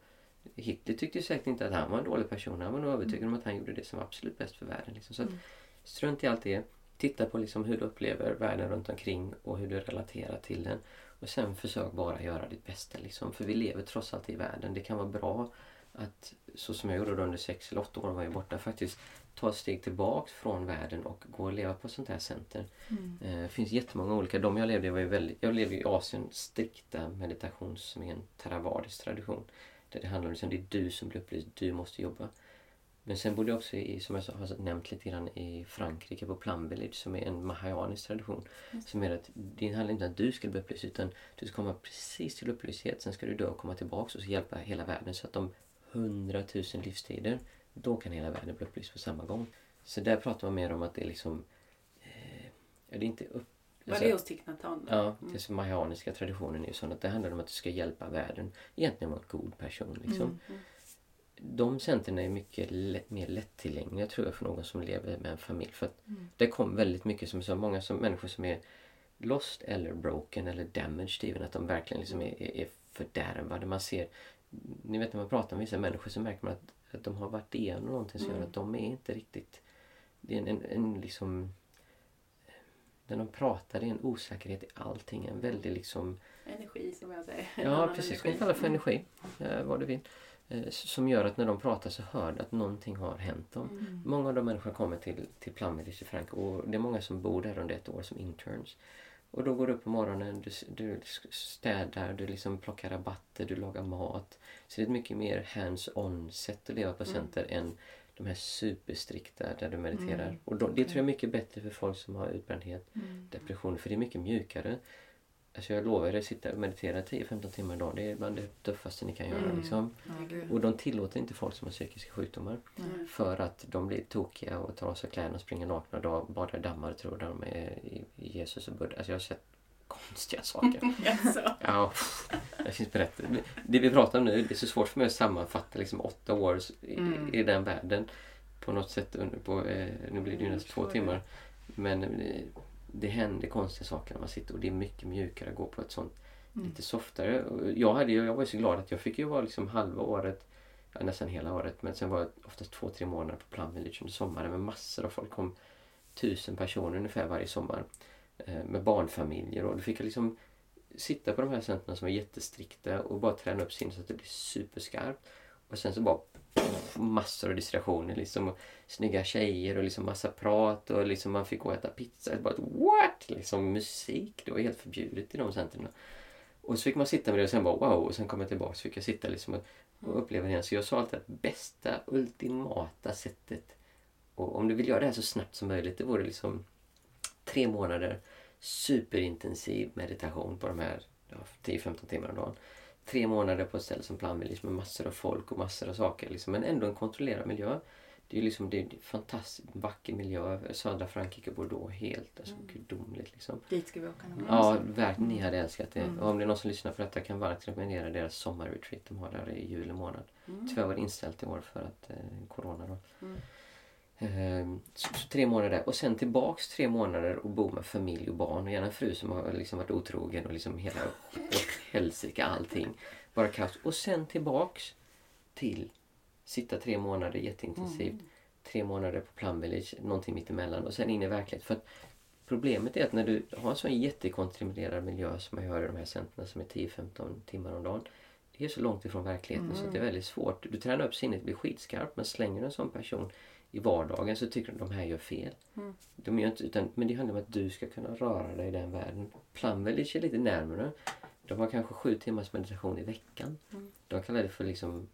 Hitler tyckte säkert inte att han var en dålig person. Han var nog övertygad om att han gjorde det som var absolut bäst för världen. Liksom. Så att, strunt i allt det. Titta på liksom hur du upplever världen runt omkring och hur du relaterar till den. Och sen försök bara göra ditt bästa. Liksom. För vi lever trots allt i världen. Det kan vara bra att, så som jag gjorde då under sex eller åtta år var jag borta, faktiskt ta ett steg tillbaks från världen och gå och leva på ett sånt här center. Eh, Det finns jättemånga olika. De jag levde i var ju väldigt, jag levde i Asien strikta meditation som är en theravadisk tradition. Där det handlar om att det är du som blir upplyst, du måste jobba. Men sen bodde jag också i, som jag har nämnt lite grann, i Frankrike på Plum Village som är en mahayanisk tradition. Som är att det handlar inte om att du ska bli upplyst utan du ska komma precis till upplysthet. Sen ska du dö och komma tillbaks och så hjälpa hela världen. Så att om hundratusen livstider, då kan hela världen bli upplyst på samma gång. Så där pratar man mer om att det är liksom... Eh, ja, det är inte upp... Var alltså- det hos Thich Nhat Hanh? Ja, det som mahayaniska traditionen är ju sån att det handlar om att du ska hjälpa världen. Egentligen vara en god person liksom. De centren är mycket lätt, mer lättillgängliga tror jag för någon som lever med en familj. För att det kom väldigt mycket som så många som, människor som är lost eller broken eller damaged even. Att de verkligen liksom är, är, är fördärvade. Man ser, ni vet när man pratar med vissa människor så märker man att, att de har varit igenom någonting som gör att de är inte riktigt... Det är en, en, en liksom... När de pratar, det är en osäkerhet i allting. En väldigt liksom... Energi som jag säger. Ja, precis. vi kalla för energi. Eh, vad du vill. Eh, som gör att när de pratar så hör du att någonting har hänt dem. Mm. Många av de människorna kommer till, till Plum Village i Frankrike och det är många som bor där under ett år som interns. Och då går du upp på morgonen, du, du städar, du liksom plockar rabatter, du lagar mat. Så det är ett mycket mer hands-on sätt att leva på center än de här superstrikta där du mediterar. Och då, det tror jag är mycket bättre för folk som har utbrändhet, depression, för det är mycket mjukare. Alltså jag lovar er att sitta och meditera 10-15 timmar om dagen. Det är bland det tuffaste ni kan göra. Liksom. Ja, gud. Och de tillåter inte folk som har psykiska sjukdomar. Mm. För att de blir tokiga och tar av sig kläderna och springer nakna och badar i dammar och tror de är i Jesus och Buddha. Alltså jag har sett konstiga saker. Ja, det finns berättelser. Det vi pratar om nu, det är så svårt för mig att sammanfatta liksom åtta år i, i den världen. På något sätt under, på, eh, nu blir det ju nästan två timmar. Men eh, det händer konstiga saker när man sitter och det är mycket mjukare att gå på ett sånt lite softare. Jag, hade, jag var ju så glad att jag fick ju vara liksom halva året, ja, nästan hela året, men sen var jag oftast två, tre månader på Plum Village under sommaren med massor av folk. kom tusen personer ungefär varje sommar Eh, med barnfamiljer och då fick jag liksom sitta på de här centren som är jättestrikta och bara träna upp sinnet så att det blir superskarpt. Och sen så bara pff, massor av distraktioner. Liksom, och snygga tjejer och liksom massa prat och liksom man fick gå och äta pizza. Och bara, what? Liksom musik, det var helt förbjudet i de centren. Och så fick man sitta med det och sen bara wow. Och sen kom jag tillbaka så fick jag sitta liksom och, och uppleva det igen. Så jag sa alltid att bästa, ultimata sättet och om du vill göra det här så snabbt som möjligt, det vore liksom tre månader superintensiv meditation på de här ja, 10-15 timmarna om dagen. Tre månader på ett ställe som Plumvillage med massor av folk och massor av saker. Liksom, men ändå en kontrollerad miljö. Det är ju liksom, det är en fantastiskt vacker miljö. Södra Frankrike, Bordeaux, helt alltså, Mm. gudomligt. Liksom. Dit ska vi åka någon gång. Ja, verkligen. Ni hade älskat det. Mm. Och om det är någon som lyssnar på detta kan varmt rekommendera deras sommarretreat de har där i juli månad. Mm. Tyvärr var det inställt i år för att eh, corona då. Mm. Ehm, så, så tre månader och sen tillbaks tre månader och bo med familj och barn och gärna en fru som har liksom varit otrogen och liksom hela åt helsike allting. Bara kaos. Och sen tillbaks till sitta tre månader jätteintensivt. Mm. Tre månader på Plum Village, någonting mittemellan och sen in i verkligheten. För att problemet är att när du har en sån jättekontrollerad miljö som man gör i de här centren som är 10-15 timmar om dagen. Det är så långt ifrån verkligheten så att det är väldigt svårt. Du tränar upp sinnet, blir skitskarp men slänger du en sån person i vardagen så tycker de att de här gör fel. Mm. De gör inte, utan, men det handlar om att du ska kunna röra dig i den världen. Plum Village är lite närmare. De har kanske sju timmars meditation i veckan. Mm. De kallar det för liksom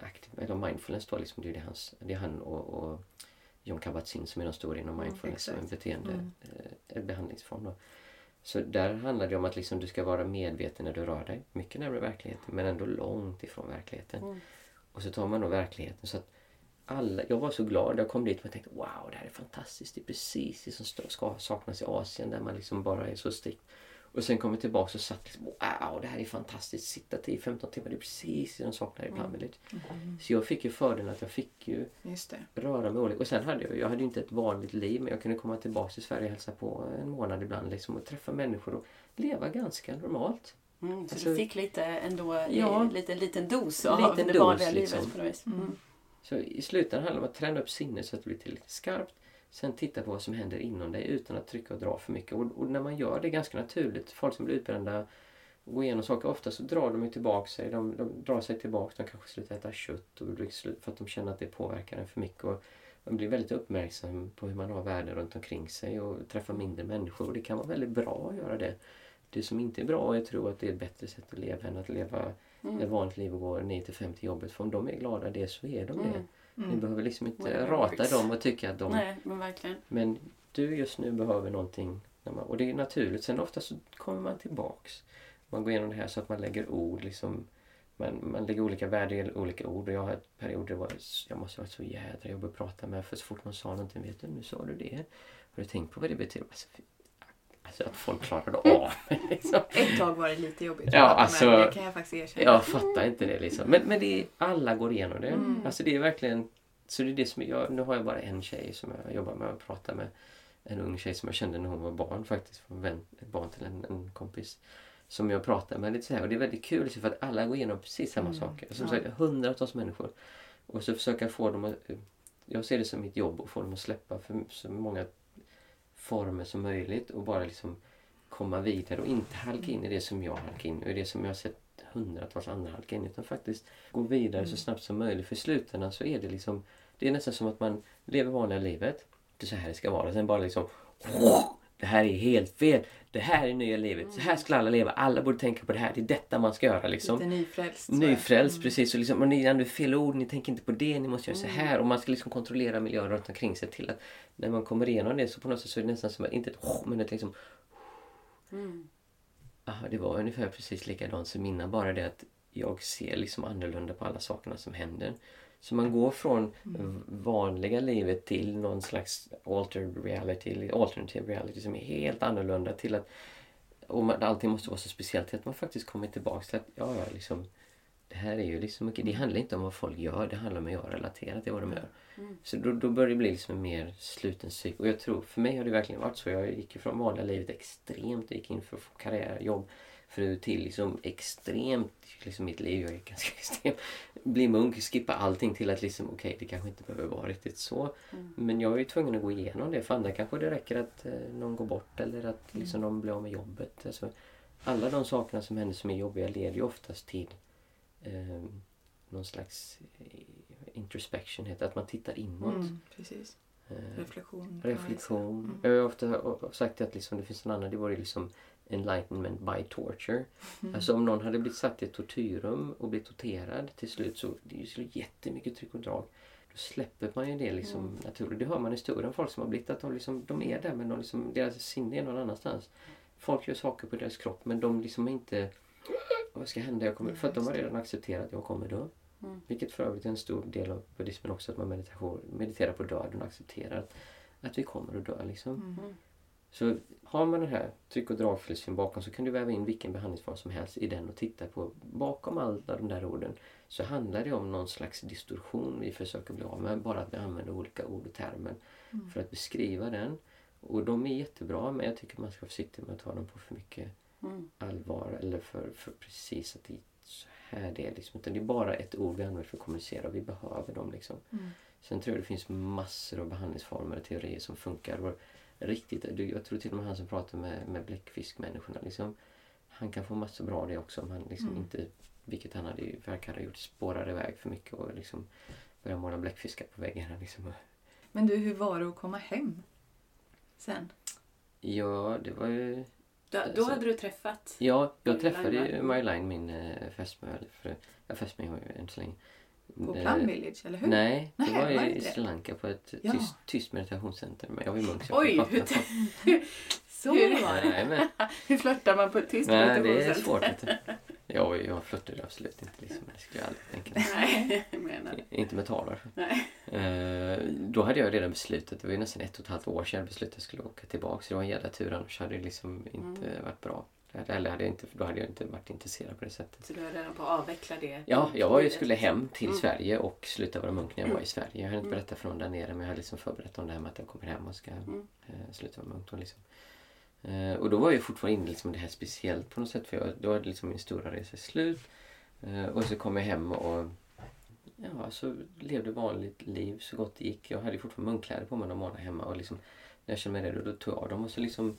active, eller mindfulness då, liksom, det, är det, hans, det är han och, och John Kabat-Zinn som är de stora inom Mm, mindfulness och en exakt. beteende, Mm. eh, en behandlingsform. Då. Så där handlar det om att liksom, du ska vara medveten när du rör dig. Mycket närmare verkligheten men ändå långt ifrån verkligheten. Mm. Och så tar man då verkligheten så att alla, jag var så glad. Jag kom dit och tänkte wow, det här är fantastiskt. Det är precis det som ska saknas i Asien där man liksom bara är så strikt. Och sen kom jag tillbaka och satt liksom wow, det här är fantastiskt. Sitta 10-15 timmar, det är precis det de saknar i Plum Village. Så jag fick ju fördelen att jag fick ju röra mig olika. Och sen hade jag, jag hade ju inte ett vanligt liv men jag kunde komma tillbaka till Sverige och hälsa på en månad ibland liksom och träffa människor och leva ganska normalt. Mm, så Alltså- du fick lite ändå, Ja. ja, lite, liten dos av Liten det dos, vanliga liksom. livet på något vis. Mm. Så i slutändan handlar det om att träna upp sinnet så att det blir tillräckligt skarpt. Sen titta på vad som händer inom dig utan att trycka och dra för mycket. Och, och när man gör det ganska naturligt, folk som blir utbrända och går igenom saker, ofta så drar de ju tillbaka sig. De, de drar sig tillbaka, de kanske slutar äta kött och för att de känner att det påverkar en för mycket. Och man blir väldigt uppmärksam på hur man har världen runt omkring sig och träffar mindre människor. Och det kan vara väldigt bra att göra det. Det som inte är bra är att tro att det är ett bättre sätt att leva än att leva Mm. ett vanligt liv och gå 9 till 5 till jobbet. För om de är glada det så är de det. Mm. Ni Mm. behöver liksom inte Whatever rata works. dem och tycka att de... Nej, men verkligen. Men du just nu behöver någonting. Och det är naturligt. Sen ofta så kommer man tillbaks. Man går igenom det här så att man lägger ord liksom. Man, man lägger olika värden i olika ord. Och jag har ett period där det var, jag måste ha varit så jädra jobbig att prata med. För så fort man sa någonting, vet du nu sa du det. Har du tänkt på vad det betyder? Alltså, alltså att folk klarade av liksom. Ett tag var det lite jobbigt Ja, alltså- med, det kan jag faktiskt erkänna. Jag fattar inte det liksom. Men, men det är, alla går igenom det. Mm. Alltså det är verkligen... Så det är det som jag, nu har jag bara en tjej som jag jobbar med och pratar med. En ung tjej som jag kände när hon var barn faktiskt. Från vän, barn till en, en kompis. Som jag pratar med lite så här. Och det är väldigt kul för att alla går igenom precis samma Mm. saker. Som Ja. sagt, hundratals människor. Och så försöka få dem att... Jag ser det som mitt jobb att få dem att släppa för så många former som möjligt och bara liksom komma vidare och inte halka in i det som jag halkar in i. Det som jag har sett hundratals andra halka in utan faktiskt gå vidare så snabbt som möjligt. För i slutändan så är det liksom det är nästan som att man lever vanliga livet. Det är så här det ska vara. Sen bara liksom det här är helt fel. Det här är nya livet. Så här ska alla leva. Alla borde tänka på det här. Det är detta man ska göra liksom. Lite nyfrälst. Nyfrälst, precis. Och liksom, och ni använder fel ord, ni tänker inte på det, ni måste göra så här. Och man ska liksom kontrollera miljön runt omkring sig till att när man kommer igenom det så på något sätt så är det nästan som att, inte ett men ett liksom Mm. Aha, det var ungefär precis likadant som innan, bara det att jag ser liksom annorlunda på alla sakerna som händer. Så man går från vanliga livet till någon slags altered reality, alternative reality som är helt annorlunda till att och man, allting måste vara så speciellt till att man faktiskt kommer tillbaks till att ja, ja, liksom det här är ju liksom mycket, det handlar inte om vad folk gör, det handlar om att jag relaterar till vad de gör. Mm. Så då, då börjar det bli liksom en mer sluten cykel. Och jag tror, för mig har det verkligen varit så. Jag gick från vanliga livet extremt, jag gick in för att få karriär, jobb, fru till liksom extremt, liksom mitt liv, jag är ganska extrem. Bli munk, skippa allting till att liksom, okej det kanske inte behöver vara riktigt så. Mm. Men jag är ju tvungen att gå igenom det. För andra kanske det räcker att eh, någon går bort eller att liksom, någon blir av med jobbet. Alltså, alla de sakerna som händer som är jobbiga leder ju oftast till eh, någon slags eh, introspection heter att man tittar inåt. Mm, precis. Eh, Reflektion. Mm. Jag har ofta sagt att liksom, det finns en annan, det var liksom enlightenment by torture. Mm. Alltså om någon hade blivit satt i ett tortyrrum och blivit torterad till slut så det är ju så jättemycket tryck och drag. Då släpper man ju det liksom Mm. naturligt. Det hör man i historien folk som har blivit att de, liksom, de är där men de liksom, deras sinne är någon annanstans. Folk gör saker på deras kropp men de liksom inte... Vad ska hända? Jag kommer, för att de har redan accepterat att jag kommer dö. Mm. Vilket för övrigt är en stor del av buddhismen också, att man meditation, mediterar på döden och accepterar att, att vi kommer att dö. Liksom. Mm. Så har man den här tryck och dragfilosofin bakom så kan du väva in vilken behandlingsform som helst i den och titta på. Bakom alla de där orden så handlar det om någon slags distorsion vi försöker bli av med. Bara att vi använder olika ord och termer Mm. för att beskriva den. Och de är jättebra men jag tycker man ska vara försiktig med att ta dem på för mycket Mm. allvar eller för, för precis att det är så här det är. Liksom. Utan det är bara ett ord vi använder för att kommunicera och vi behöver dem. Liksom. Mm. Sen tror jag det finns massor av behandlingsformer och teorier som funkar. Och riktigt, jag tror till och med han som pratar med, med bläckfiskmänniskorna, liksom, han kan få massor bra av det också om han liksom Mm. inte, vilket han hade, verkar ha gjort, spårar iväg för mycket och liksom börjar måla bläckfiskar på väggarna. Liksom. Men du, hur var det att komma hem sen? Ja, det var ju... Då, då hade du träffat? Ja, jag träffade ju min äh, fästmö. ja, fästmö än så länge. På Eh, Plum Village, eller hur? Nej, det Nej, var var i? Sri Lanka på ett Ja. tyst, tyst meditationscenter. Men jag var ju munk så Oj, hur, prata. så var det. Hur flörtar man på ett tyst nej, det är meditationscenter? svårt. Jag, jag flörtade absolut inte. Liksom. Det skulle jag aldrig tänka. Nej, jag menar det. Inte med talar. Nej. Eh, då hade jag redan beslutat, det var ju nästan ett och ett halvt år sedan jag beslutade att jag skulle åka tillbaka. Så det var en jävla tur, annars hade det liksom inte Mm. varit bra. Eller hade jag inte, då hade jag inte varit intresserad på det sättet. Så du är redan på att avveckla det? Ja, jag var ju, skulle hem till Mm. Sverige och sluta vara munk när jag var i Sverige. Jag hade inte Mm. berättat för någon där nere men jag hade liksom förberett om det här med att jag kommer hem och ska Mm. eh, sluta vara munk. Då liksom eh, och då var jag fortfarande inne liksom i det här speciellt på något sätt för jag, då hade liksom min stora resa slut. Eh, och så kom jag hem och ja, så levde vanligt liv så gott det gick. Jag hade fortfarande munkläder på mig några månader hemma och liksom, när jag kände mig redo då tog jag av dem och så liksom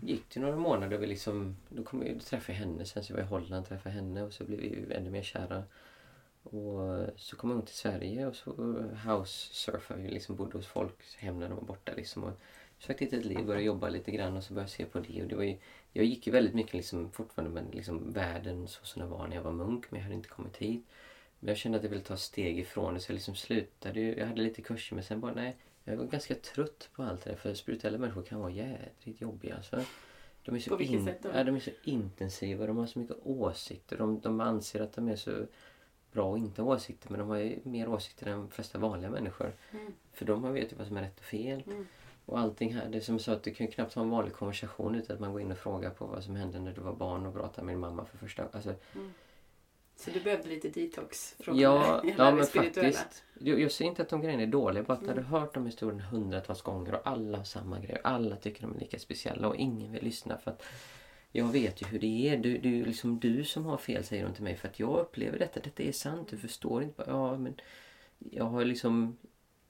gick det några månader och vi liksom, då, kom jag, då träffade jag henne sen så jag var i Holland och träffade henne och så blev vi ännu mer kära. Och så kom jag till Sverige och så house surfade vi liksom bodde hos folk hem när de var borta liksom. Och försökte hitta ett liv, började jobba lite grann och så började jag se på det. Och det var ju, jag gick ju väldigt mycket liksom fortfarande med liksom världen så som den var när jag var munk men jag hade inte kommit hit. Men jag kände att jag ville ta steg ifrån det så jag liksom slutade ju. Jag hade lite kurser men sen bara nej. Jag var ganska trött på allt det där för spirituella människor kan vara jädrigt jobbiga alltså. De är så, vilket sätt ja, de är så intensiva, de har så mycket åsikter. De, de anser att de är så bra att inte åsikter men de har ju mer åsikter än de flesta vanliga människor. Mm. För de vet ju vad som är rätt och fel. Mm. Och allting här, det är som så att du kan knappt ha en vanlig konversation utan att man går in och frågar på vad som hände när du var barn och pratade med din mamma för första alltså, Så du behövde lite detox från Ja, hela ja det men faktiskt. Jag, jag säger inte att de grejerna är dåliga, bara att Mm. hade hört de historierna hundratals gånger och alla har samma grejer. Alla tycker de är lika speciella och ingen vill lyssna för att jag vet ju hur det är. Du, det är ju liksom du som har fel säger de till mig för att jag upplever detta. Detta är sant, du förstår inte. Ja, men jag har liksom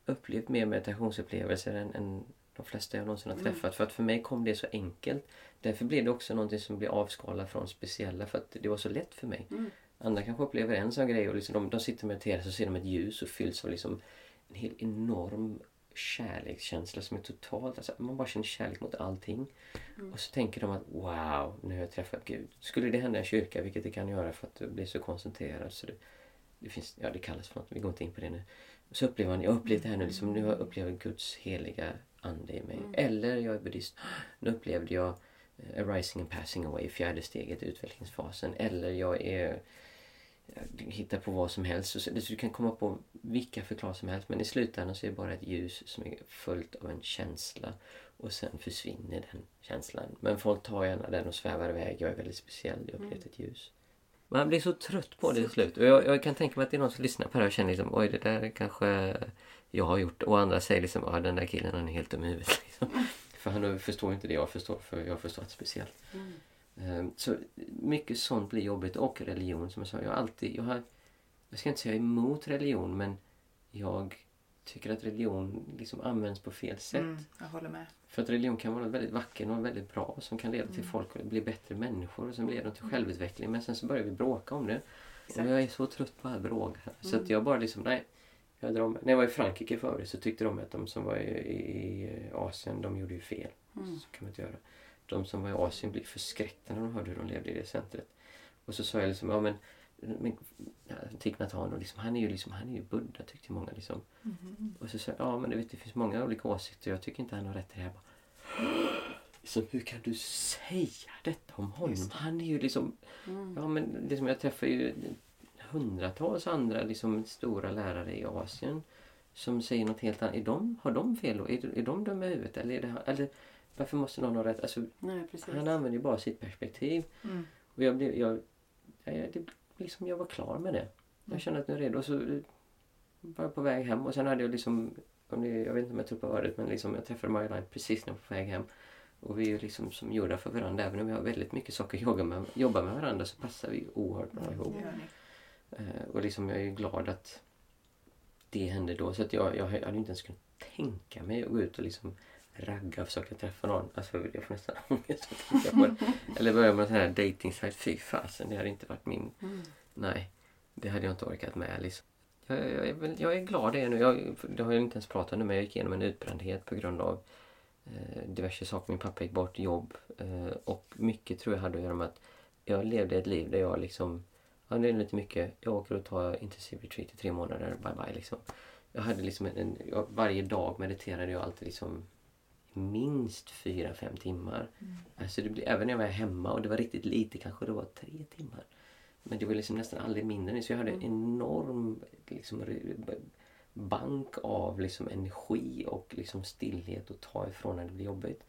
upplevt mer meditationsupplevelser än, än de flesta jag någonsin har Mm. träffat. För att för mig kom det så enkelt. Därför blev det också någonting som blev avskalat från speciella för att det var så lätt för mig. Mm. Andra kanske upplever en sån grej och liksom de, de sitter och mediterar så ser de ett ljus och fylls av liksom en helt enorm kärlekskänsla som är totalt, alltså man bara känner kärlek mot allting. Mm. Och så tänker de att wow, nu har jag träffat Gud. Skulle det hända i en kyrka, vilket det kan göra för att du blir så koncentrerad så det, det finns, ja det kallas för något, vi går inte in på det nu. Så upplever man, jag upplevt det här nu, liksom, nu har jag upplevt Guds heliga ande i mig. Mm. Eller jag är buddhist, nu upplevde jag eh, arising and passing away, fjärde steget, utvecklingsfasen. Eller jag är hittar på vad som helst. Så, du kan komma på vilka förklaringar som helst men i slutändan så är det bara ett ljus som är fullt av en känsla och sen försvinner den känslan. Men folk tar gärna den och svävar iväg. Jag är väldigt speciell, jag har upplevt ett ljus. Man blir så trött på det till slut. Och jag, jag kan tänka mig att det är någon som lyssnar på det här och känner liksom, oj det där kanske jag har gjort. Och andra säger liksom, ja den där killen han är helt dum i huvudet. Liksom. För han förstår inte det jag förstår, för jag förstår att är speciellt. Mm. Ehm, Så mycket sånt blir jobbigt. Och religion som jag sa. Jag alltid, jag har, jag ska inte säga emot religion men jag tycker att religion liksom används på fel sätt. Mm, jag håller med. För att religion kan vara något väldigt vackert och väldigt bra som kan leda till Mm. folk att bli bättre människor och som leder till självutveckling. Men sen så börjar vi bråka om det. Och jag är så trött på all bråk. här. Så Mm. att jag bara liksom, nej. Drar mig. När jag var i Frankrike förut så tyckte de att de som var i, i Asien, de gjorde ju fel. Mm. Så kan man inte göra. De som var i Asien blev förskräckta när de hörde hur de levde i det centret. Och så sa jag liksom, ja men, men Thich Nhat Hanh, liksom, han är ju liksom, han är ju Buddha tyckte många liksom. Och så sa jag, ja men du vet det finns många olika åsikter jag tycker inte han har rätt i det här. Liksom, hur kan du säga detta om honom? Han är ju liksom, Mm. ja men liksom, jag träffar ju hundratals andra liksom, stora lärare i Asien som säger något helt annat. Är de, har de fel då? Är, är de dumma i huvudet? Eller, det, eller varför måste någon ha rätt? Alltså, Nej, han använder ju bara sitt perspektiv. Mm. Och jag, blev, jag, jag, det, liksom, jag var klar med det. Jag kände att nu är jag redo. Och så eh, var jag på väg hem och sen hade jag liksom, om ni, jag vet inte om jag tror på örat, men liksom, jag träffade Maja precis när jag var på väg hem. Och vi är liksom som gjorda för varandra. Även om vi har väldigt mycket saker att jobba med, jobba med varandra så passar vi oerhört bra ihop. Det gör ni. Eh, och liksom jag är glad att det hände då. Så att jag, jag hade inte ens kunnat tänka mig att gå ut och liksom ragga och försöka träffa någon. Alltså jag får nästan ångest att tänka på det. Eller börja med en sån här dating site. Fy fasen, det hade inte varit min... Mm. Nej, det hade jag inte orkat med liksom. Jag, jag, är, väl- jag är glad det nu. Jag, det har jag inte ens pratat om men jag gick igenom en utbrändhet på grund av eh, diverse saker. Min pappa gick bort, jobb eh, och mycket tror jag hade att göra med att jag levde ett liv där jag liksom Ja, det är lite mycket. Jag åker och tar intensiv retreat i tre månader. Bye bye liksom. Jag hade liksom en, en, jag, varje dag mediterade jag alltid liksom minst fyra, fem timmar. Alltså det blir, även när jag var hemma och det var riktigt lite, kanske det var tre timmar. Men det var liksom nästan aldrig mindre. Så jag hade en enorm liksom, bank av liksom, energi och liksom, stillhet att ta ifrån när det blev jobbigt.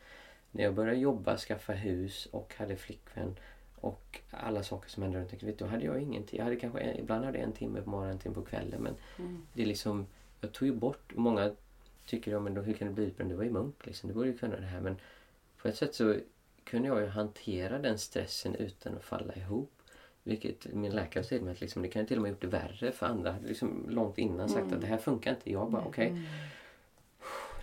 När jag började jobba, skaffa hus och hade flickvän och alla saker som hände runt omkring. vet du, Då hade jag ingenting. Jag hade kanske en, ibland hade jag en timme på morgonen, en timme på kvällen. Men Mm. det är liksom, jag tog ju bort, och många tycker ja, men då, hur kan du bli utbränd? Du var ju munk liksom, du borde ju kunna det här. Men på ett sätt så kunde jag ju hantera den stressen utan att falla ihop. Vilket min läkare säger mig att liksom, det kan ju till och med gjort det värre för andra. Liksom långt innan sagt att det här funkar inte. Jag bara okej,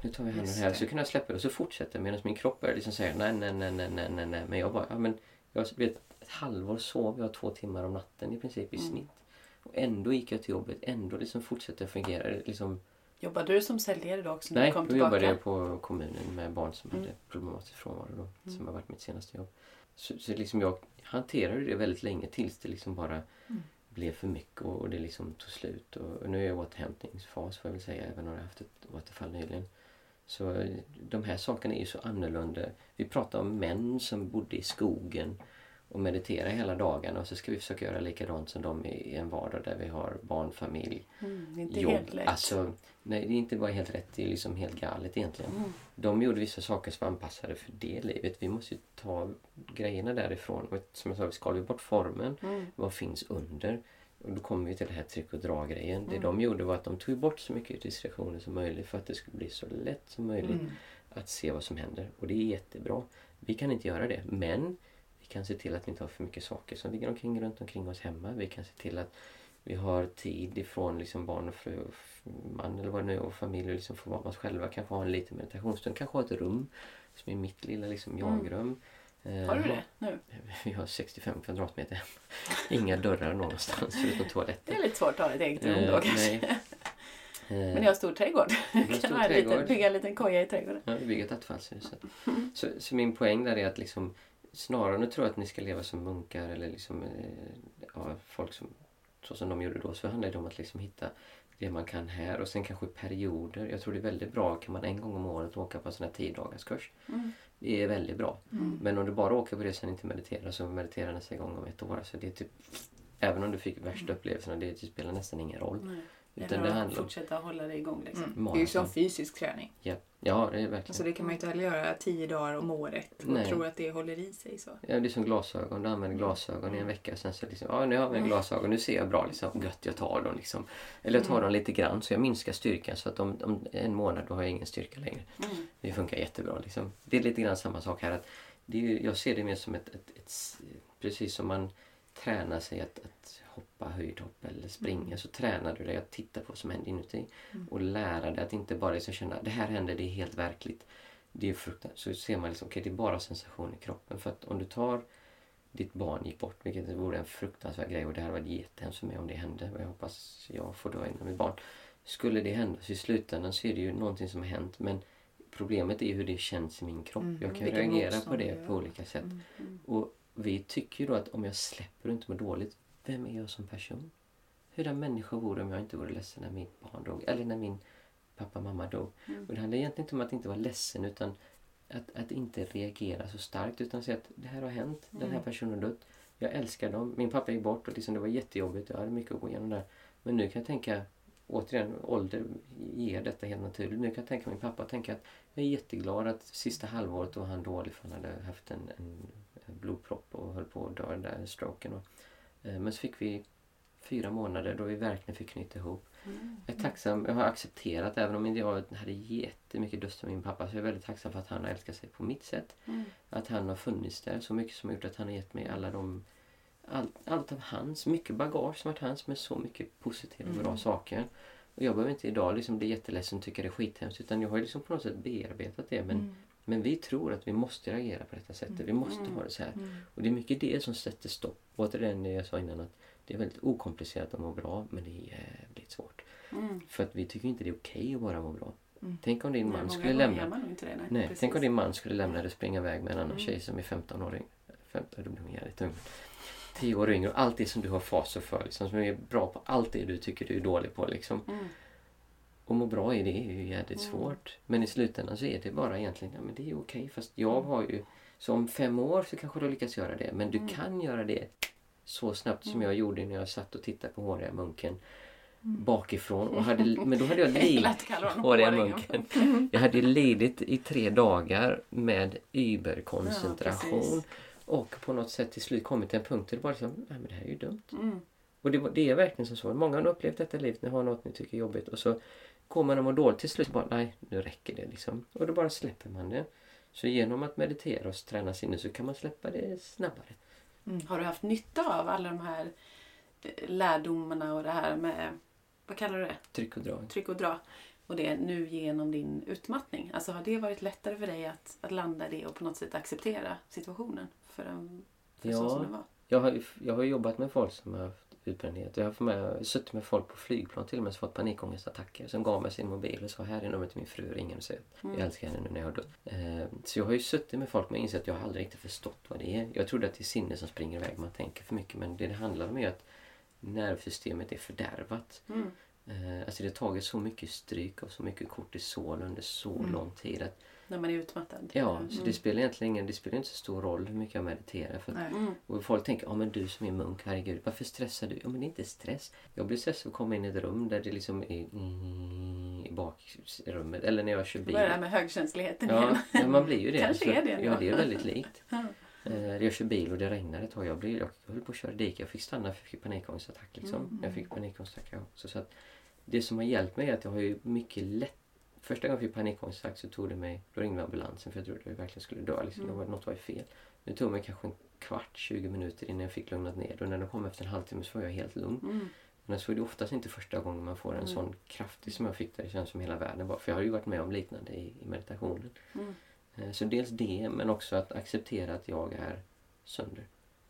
nu tar vi hand om det här. Så kunde jag släppa det och så fortsätter medan min kropp börjar liksom säga nej, nej, nej, nej, nej, nej, nej. Men jag bara, ja men jag vet, ett halvår sov jag två timmar om natten i princip i snitt. Och ändå gick jag till jobbet, ändå liksom fortsatte jag fungera. Liksom, Jobbade du som säljare då också Nej, då jobbade jag på kommunen med barn som hade Mm. problematisk frånvaro då, som har varit mitt senaste jobb. Så, så liksom jag hanterade det väldigt länge tills det liksom bara Mm. blev för mycket och, och det liksom tog slut. Och, och nu är jag i återhämtningsfas får jag väl säga, även om jag haft ett återfall nyligen. Så eh, de här sakerna är ju så annorlunda. Vi pratar om män som bodde i skogen och mediterade hela dagarna och så ska vi försöka göra likadant som de i en vardag där vi har barn, familj, Mm, inte jobb. helt lätt. Alltså, nej, det är inte bara helt rätt, det är liksom helt galet egentligen. Mm. De gjorde vissa saker som var anpassade för det livet. Vi måste ju ta grejerna därifrån. Som jag sa, skalar vi bort formen, Mm. vad finns under? Och då kommer vi till det här tryck och dra-grejen. Mm. Det de gjorde var att de tog bort så mycket distraktioner som möjligt för att det skulle bli så lätt som möjligt Mm. att se vad som händer. Och det är jättebra. Vi kan inte göra det, men vi kan se till att vi inte har för mycket saker som ligger omkring runt omkring oss hemma. Vi kan se till att vi har tid ifrån liksom barn och fru och man eller vad det nu är och familj och liksom få vara med oss själva. Kanske ha en liten meditationsstund. Kanske ha ett rum som är mitt lilla liksom jag-rum. Eh, Mm. Har du det nu? Vi har 65 kvadratmeter. Inga dörrar någonstans förutom Det toaletten. är lite svårt att ha ett eget rum Eh, då kanske. nej. Eh, Men jag har stor trädgård. har kan ha en liten, trädgård. bygga en liten koja i trädgården. Ja, vi bygger ett attefallshus. Så, så, så min poäng där är att liksom snarare än att tro att ni ska leva som munkar eller liksom, eh, ja, folk som, så som de gjorde då, så handlar det om att liksom hitta det man kan här och sen kanske perioder. Jag tror det är väldigt bra, kan man en gång om året åka på en sån här 10 dagars kurs. Mm. Det är väldigt bra. Mm. Men om du bara åker på det sen inte mediterar så meditera nästa gång om ett år. Så det är typ, även om du fick värsta upplevelserna, det spelar nästan ingen roll. Nej. Utan det handlar om... fortsätta hålla det igång liksom. Mm. Det är ju som fysisk träning. Ja, ja det är verkligen. Alltså det kan man ju inte heller göra tio dagar om året och Nej. tro att det håller i sig så. Ja, det är som glasögon. Du använder glasögon i en vecka. Sen så liksom, ja nu har jag glasögon. Nu ser jag bra. Liksom. Gött, jag tar dem liksom. Eller jag tar dem lite grann så jag minskar styrkan. Så att om, om en månad då har jag ingen styrka längre. Mm. Det funkar jättebra liksom. Det är lite grann samma sak här. Att det är, jag ser det mer som ett, ett, ett, Precis som man tränar sig att, att hoppa höjdhopp eller springa så tränar du dig att titta på vad som händer inuti. Och lära dig att inte bara liksom känna det här händer, det är helt verkligt. Det är fruktansvärt. Så ser man liksom, okej det är bara sensation i kroppen. För att om du tar ditt barn gick bort, vilket vore en fruktansvärd grej och det hade varit jättehemskt för mig om det hände. Och jag hoppas jag får dö innan mitt barn. Skulle det hända så i slutändan så är det ju någonting som har hänt men problemet är hur det känns i min kropp. Mm, jag kan reagera på det på olika sätt. Mm, mm. Och vi tycker ju då att om jag släpper och inte mår dåligt, vem är jag som person? Hur en människa vore om jag inte vore ledsen när mitt barn dog eller när min pappa och mamma dog. Mm. Och det handlar egentligen inte om att inte vara ledsen utan att, att inte reagera så starkt utan säga att det här har hänt, den här Mm. personen har dött. Jag älskar dem. Min pappa gick bort och liksom det var jättejobbigt. Jag hade mycket att gå igenom där. Men nu kan jag tänka, återigen, ålder ger detta helt naturligt. Nu kan jag tänka min pappa och tänka att jag är jätteglad att sista halvåret var han dålig för han hade haft en, en blodpropp och höll på att dö, den där stroken. Och, men så fick vi fyra månader då vi verkligen fick knyta ihop. Mm. Jag är tacksam, jag har accepterat, även om jag hade jättemycket lust med min pappa, så jag är väldigt tacksam för att han har älskat sig på mitt sätt. Mm. Att han har funnits där så mycket som har gjort att han har gett mig alla de allt, allt av hans, mycket bagage som varit hans men så mycket positiva och bra Mm. saker. Och jag behöver inte idag liksom bli jätteledsen och tycka det är skithemskt utan jag har liksom på något sätt bearbetat det. Men, Mm. Men vi tror att vi måste reagera på detta sättet. Vi måste Mm. ha det så här. Mm. Och det är mycket det som sätter stopp. Återigen det jag sa innan att det är väldigt okomplicerat att må bra men det är jävligt svårt. Mm. För att vi tycker inte det är okej att bara må bra. Mm. Tänk om din man skulle lämna det. Nej, tänk om din man skulle lämna dig och springa iväg med en annan Mm. tjej som är 15 år yngre. 15, då blir hon jävligt ung. 10 år yngre och allt det som du har faser för. Liksom, som är bra på allt det du tycker du är dålig på. Liksom. Mm. Och må bra i det är ju jävligt Mm. svårt. Men i slutändan så är det bara egentligen, ja men det är okej. Fast jag Mm. har ju, så om fem år så kanske du lyckas göra det. Men du Mm. kan göra det så snabbt som Mm. jag gjorde när jag satt och tittade på Håriga munken. Mm. Bakifrån. Och hade, men då hade jag lidit. Håriga munken. Jag hade lidit i tre dagar med überkoncentration. Ja, och på något sätt till slut kommit till en punkt där det bara liksom, nej men det här är ju dumt. Mm. Och det, det är verkligen som så. Många har upplevt detta livet, ni har något ni tycker är jobbigt och så man och mår dåligt till slut bara, nej nu räcker det liksom. Och då bara släpper man det. Så genom att meditera och träna sinne så kan man släppa det snabbare. Har du haft nytta av alla de här eh, lärdomarna och det här med, vad kallar du det? Tryck och dra. Tryck och dra. Och det nu genom din utmattning. Alltså har det varit lättare för dig att, att landa det och på något sätt acceptera situationen för, en, för så Ja. som den var? Jag har, jag har jobbat med folk som har utbrändhet. Jag har för mig, suttit med folk på flygplan till och med som fått panikångestattacker. Som gav mig sin mobil och sa här är numret till min fru, ring henne och säg att Mm. jag älskar henne nu när jag har dött. Eh, så jag har ju suttit med folk men insett att jag har aldrig riktigt förstått vad det är. Jag trodde att det är sinne som springer iväg, man tänker för mycket. Men det det handlar om är att nervsystemet är fördärvat. Mm. Eh, alltså det har tagit så mycket stryk och så mycket kortisol under så Mm. lång tid. Att, När man är utmattad. ja, så Mm. det spelar egentligen ingen, det spelar inte så stor roll hur mycket jag mediterar. För att. Mm. och folk tänker, ja men du som är munk, herregud, varför stressar du? Ja men det är inte stress. Jag blir stressad att komma in i ett rum där det liksom är mm, i bakrummet. Eller när jag kör bil. Det här med högkänsligheten Ja, igen? ja, man blir ju det. Kanske Så- är det Ja, det är väldigt likt. Eh, jag kör bil och det regnar ett tag. Jag, blir, jag höll på att köra diket. Jag fick stanna för jag fick panikångestattack. Liksom. Mm. Jag fick panikångestattack också. Så att det som har hjälpt mig är att jag har ju mycket lätt... Första gången jag fick panikångestattack så tog det mig... Då ringde ambulansen för jag trodde jag verkligen skulle dö. Liksom. Mm. Var, något var ju fel. Det tog mig kanske en kvart, 20 minuter innan jag fick lugnat ner. Och när de kom efter en halvtimme så var jag helt lugn. Mm. Men så är det oftast inte första gången man får en Mm. sån kraftig som jag fick där det känns som hela världen var. För jag har ju varit med om liknande i, i meditationen. Mm. Eh, Så dels det men också att acceptera att jag är sönder.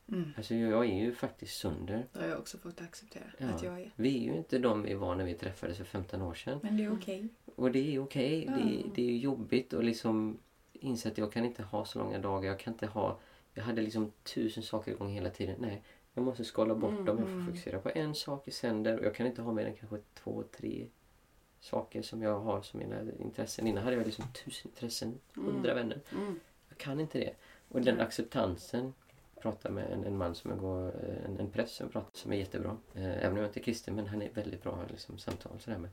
Mm. Alltså jag är ju faktiskt sönder. Det har jag också fått acceptera Ja. att jag är. Vi är ju inte de vi var när vi träffades för 15 år sedan. Men det är okej. Och det är okej. Det, Ja. det är ju jobbigt att liksom inse att jag kan inte ha så långa dagar. Jag kan inte ha... Jag hade liksom tusen saker igång hela tiden. Nej, jag måste skala bort Mm, dem. Jag får mm. fokusera på en sak i sänder. Och jag kan inte ha mer än kanske två, tre saker som jag har som mina intressen. Innan hade jag liksom tusen intressen, hundra Mm. vänner. Mm. Jag kan inte det. Och den acceptansen pratar med en, en man som jag går, eh, en, en präst som, pratar, som är jättebra. Eh, även om jag inte är kristen men han är väldigt bra liksom, samtal sådär med.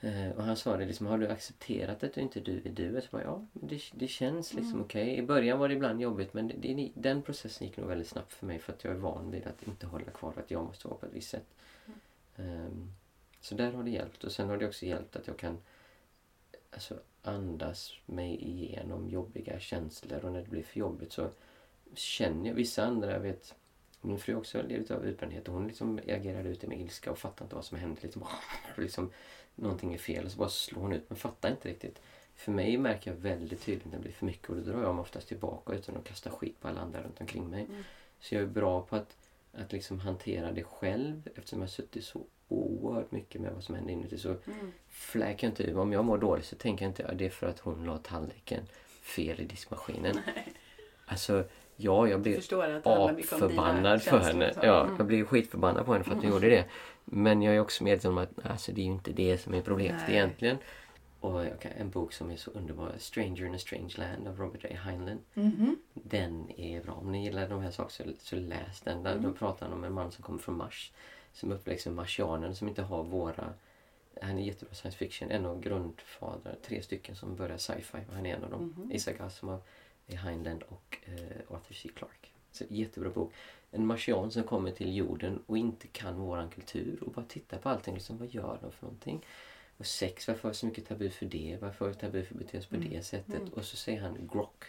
Eh, och han sa det liksom, har du accepterat att du inte du är du? Jag bara, ja, det, det känns liksom Mm. okej. I början var det ibland jobbigt men det, det, den processen gick nog väldigt snabbt för mig för att jag är van vid att inte hålla kvar att jag måste vara på ett visst sätt. Ehm, så där har det hjälpt. Och sen har det också hjälpt att jag kan alltså, andas mig igenom jobbiga känslor och när det blir för jobbigt så känner jag vissa andra, jag vet min fru också levt av utbrändhet och hon liksom reagerade ute med ilska och fattade inte vad som hände. Liksom, liksom, någonting är fel och så bara slår hon ut men fattar inte riktigt. För mig märker jag väldigt tydligt när det blir för mycket och då drar jag mig oftast tillbaka utan att kasta skit på alla andra runt omkring mig. Mm. Så jag är bra på att, att liksom hantera det själv eftersom jag har suttit så oerhört mycket med vad som händer inuti. Så Mm. fläker jag inte ur. Om jag mår dåligt så tänker jag inte att det är för att hon la tallriken fel i diskmaskinen. Alltså, ja, jag dina apförbannad för henne. så. Ja, Mm. jag blir skitförbannad på henne för att hon gjorde det. Men jag är också medveten om att alltså, det är ju inte det som är problemet Nej. egentligen. Och en bok som är så underbar, Stranger in a Strange Land av Robert A. Heinlein. Mhm. Den är bra. Om ni gillar de här sakerna så, så läs den. Där, Då pratar han om en man som kommer från Mars. Som uppväxt med marsianer som inte har våra... Han är jättebra science fiction. En av grundfader, tre stycken som börjar sci-fi. Han är en av dem. Mhm. Isaac Asimov. Heinlein och eh, Arthur C. Clarke. Så jättebra bok. En marsian som kommer till jorden och inte kan våran kultur och bara tittar på allting. Liksom, vad gör de för någonting? Och sex, varför är det så mycket tabu för det? Varför är det tabu för att bete sig på det sättet? Och så säger han grock.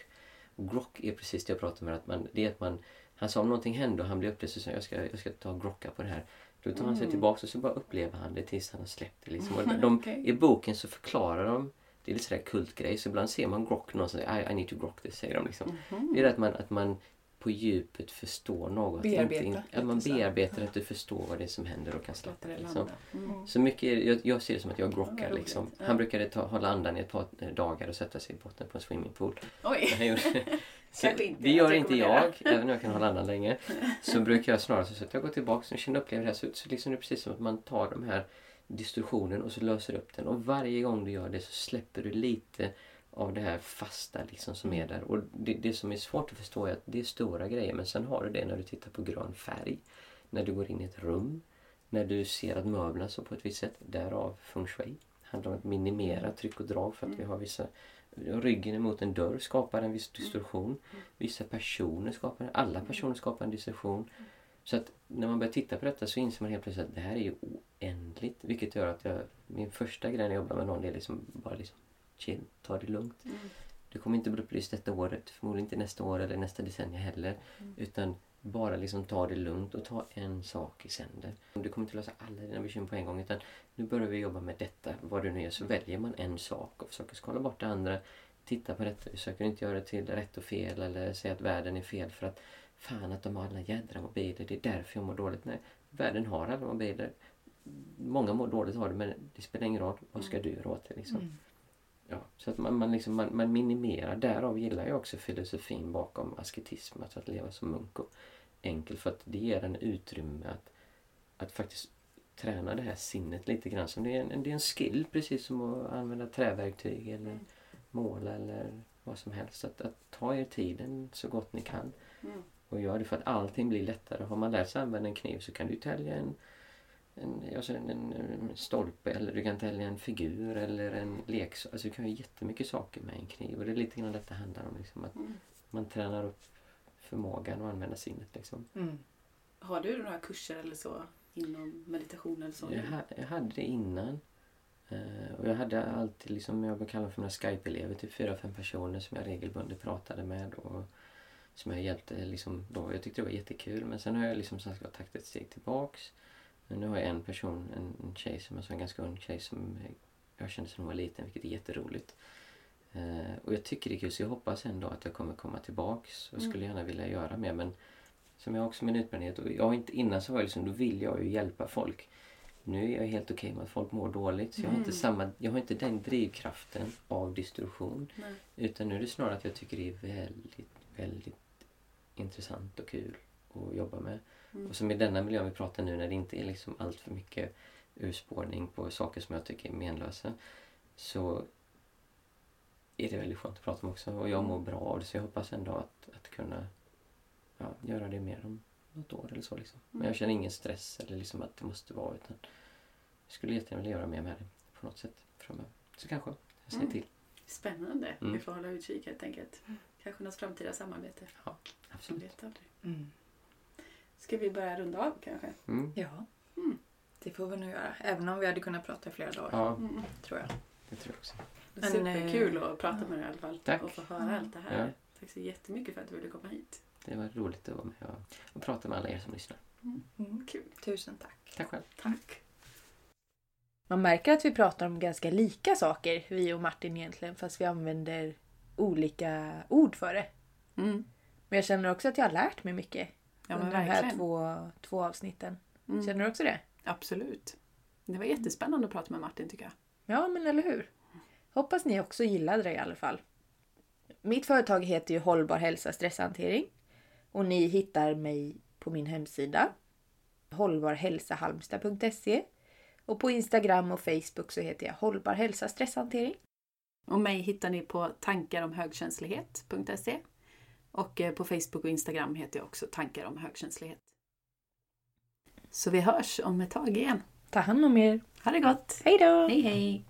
Och grock är precis det jag pratar med. Att man, det är att man, han sa om någonting hände och han blev upplöst och sa jag ska, jag ska ta och grocka på det här. Då tar han sig tillbaka och så bara upplever han det tills han har släppt det. Liksom. Och de, Okej. I boken så förklarar de det är lite sådär kultgrej. Så ibland ser man grock någon som säger I, I need to grock this, säger de liksom. Det är att man, att man på djupet förstår något. Bearbeta Inte, att man bearbetar att du förstår vad det är som händer och kan släppa det. Liksom. Mm. Så mycket, jag, jag ser det som att jag Ja, grockar liksom. Han brukade ta, hålla andan i ett par dagar och sätta sig i botten på en swimmingpool. Oj! Gjorde- Så inte det gör inte jag, även om jag kan hålla andan länge. Så brukar jag snarare så att jag går tillbaka och känner upplever det här. Så, så liksom det är precis som att man tar de här distorsionen och så löser upp den. Och varje gång du gör det så släpper du lite av det här fasta liksom som är där. Och det, det som är svårt att förstå är att det är stora grejer men sen har du det när du tittar på grön färg. När du går in i ett rum. När du ser att möblerna står på ett visst sätt. Därav feng shui. handlar om att minimera tryck och drag för att vi har vissa Ryggen emot en dörr skapar en viss distorsion. Vissa personer skapar Alla personer skapar en distorsion. Så att när man börjar titta på detta så inser man helt plötsligt att det här är ju oändligt. Vilket gör att jag, min första grej när jag jobbar med någon är liksom bara liksom chill, ta det lugnt. Du kommer inte bli upplyst detta året, förmodligen inte nästa år eller nästa decennium heller. Utan bara liksom ta det lugnt och ta en sak i sänder. Du kommer inte lösa alla dina bekymmer på en gång utan nu börjar vi jobba med detta. Vad du nu gör så väljer man en sak och försöker skala bort det andra. Titta på detta, försöker inte göra det till rätt och fel eller säga att världen är fel för att fan att de har alla jädra mobiler, det är därför jag mår dåligt. Nej, världen har alla mobiler. Många mår dåligt av det men det spelar ingen roll. Vad ska du göra åt det liksom? Ja, så att man, man, liksom, man, man minimerar. Därav gillar jag också filosofin bakom asketism, alltså att leva som munk och enkel. För att det ger en utrymme att, att faktiskt träna det här sinnet lite grann. Som det, är en, det är en skill precis som att använda träverktyg eller måla eller vad som helst. Att, att ta er tiden så gott ni kan. Mm. Och gör det för att allting blir lättare. Har man lärt sig använda en kniv så kan du tälja en, en, alltså en, en, en stolpe eller du kan tälja en figur eller en leksak. Alltså du kan göra jättemycket saker med en kniv. Och det är lite grann detta handlar om. Liksom, att Mm. man tränar upp förmågan att använda sinnet. Liksom. Mm. Har du några kurser eller så inom meditation eller så? Jag, ha, jag hade det innan. Eh, och jag hade alltid, liksom, jag brukar kalla för mina Skype-elever, typ fyra, fem personer som jag regelbundet pratade med. Och som jag hjälpte liksom, då. Jag tyckte det var jättekul. Men sen har jag liksom som sagt tagit ett steg tillbaks. Men nu har jag en person, en, en tjej som sa, en ganska ung tjej som jag kände sedan hon var liten, vilket är jätteroligt. Eh, och jag tycker det är kul, så jag hoppas ändå att jag kommer komma tillbaks och skulle gärna vilja göra mer. Men som jag också min utbrändhet, och jag inte, innan så var jag liksom, då vill jag ju hjälpa folk. Nu är jag helt okej med att folk mår dåligt. Så jag, har inte samma, jag har inte den drivkraften av distribution. Nej. Utan nu är det snarare att jag tycker det är väldigt, väldigt intressant och kul att jobba med. Och som i denna miljö vi pratar nu när det inte är liksom allt för mycket urspårning på saker som jag tycker är menlösa. Så är det väldigt skönt att prata om också. Och jag mår bra av det så jag hoppas ändå att, att kunna ja, göra det mer om något år eller så. Liksom. Men jag känner ingen stress eller liksom att det måste vara utan jag skulle jättegärna vilja göra mer med det på något sätt framöver. Så kanske jag säger till. Spännande. Mm. Vi får hålla utkik helt enkelt. Kanske något framtida samarbete. Ja, absolut. vet aldrig. Mm. Ska vi börja runda av kanske? Mm. Ja, Mm. det får vi nog göra. Även om vi hade kunnat prata i flera dagar, Ja, Mm. tror jag. det tror jag också. Men, Superkul eh, att prata med dig i alla fall. Tack. Och få höra allt det här. Ja. Tack så jättemycket för att du ville komma hit. Det var roligt att vara med och, och prata med alla er som lyssnar. Mm. Kul. Tusen tack. Tack själv. Tack. Man märker att vi pratar om ganska lika saker, vi och Martin egentligen, fast vi använder olika ord för det. Mm. Men jag känner också att jag har lärt mig mycket. Ja, under de här två, två avsnitten. Mm. Känner du också det? Absolut. Det var jättespännande att prata med Martin tycker jag. Ja, men eller hur? Hoppas ni också gillade det i alla fall. Mitt företag heter ju Hållbar hälsa stresshantering. Och ni hittar mig på min hemsida hållbarhälsahalmstad.se och på Instagram och Facebook så heter jag Hållbar hälsa stresshantering. Och mig hittar ni på tankaromhögkänslighet.se och eh, på Facebook och Instagram heter jag också Tankar om högkänslighet. Så vi hörs om ett tag igen. Ta hand om er. Ha det gott! Hej då! Hej hej!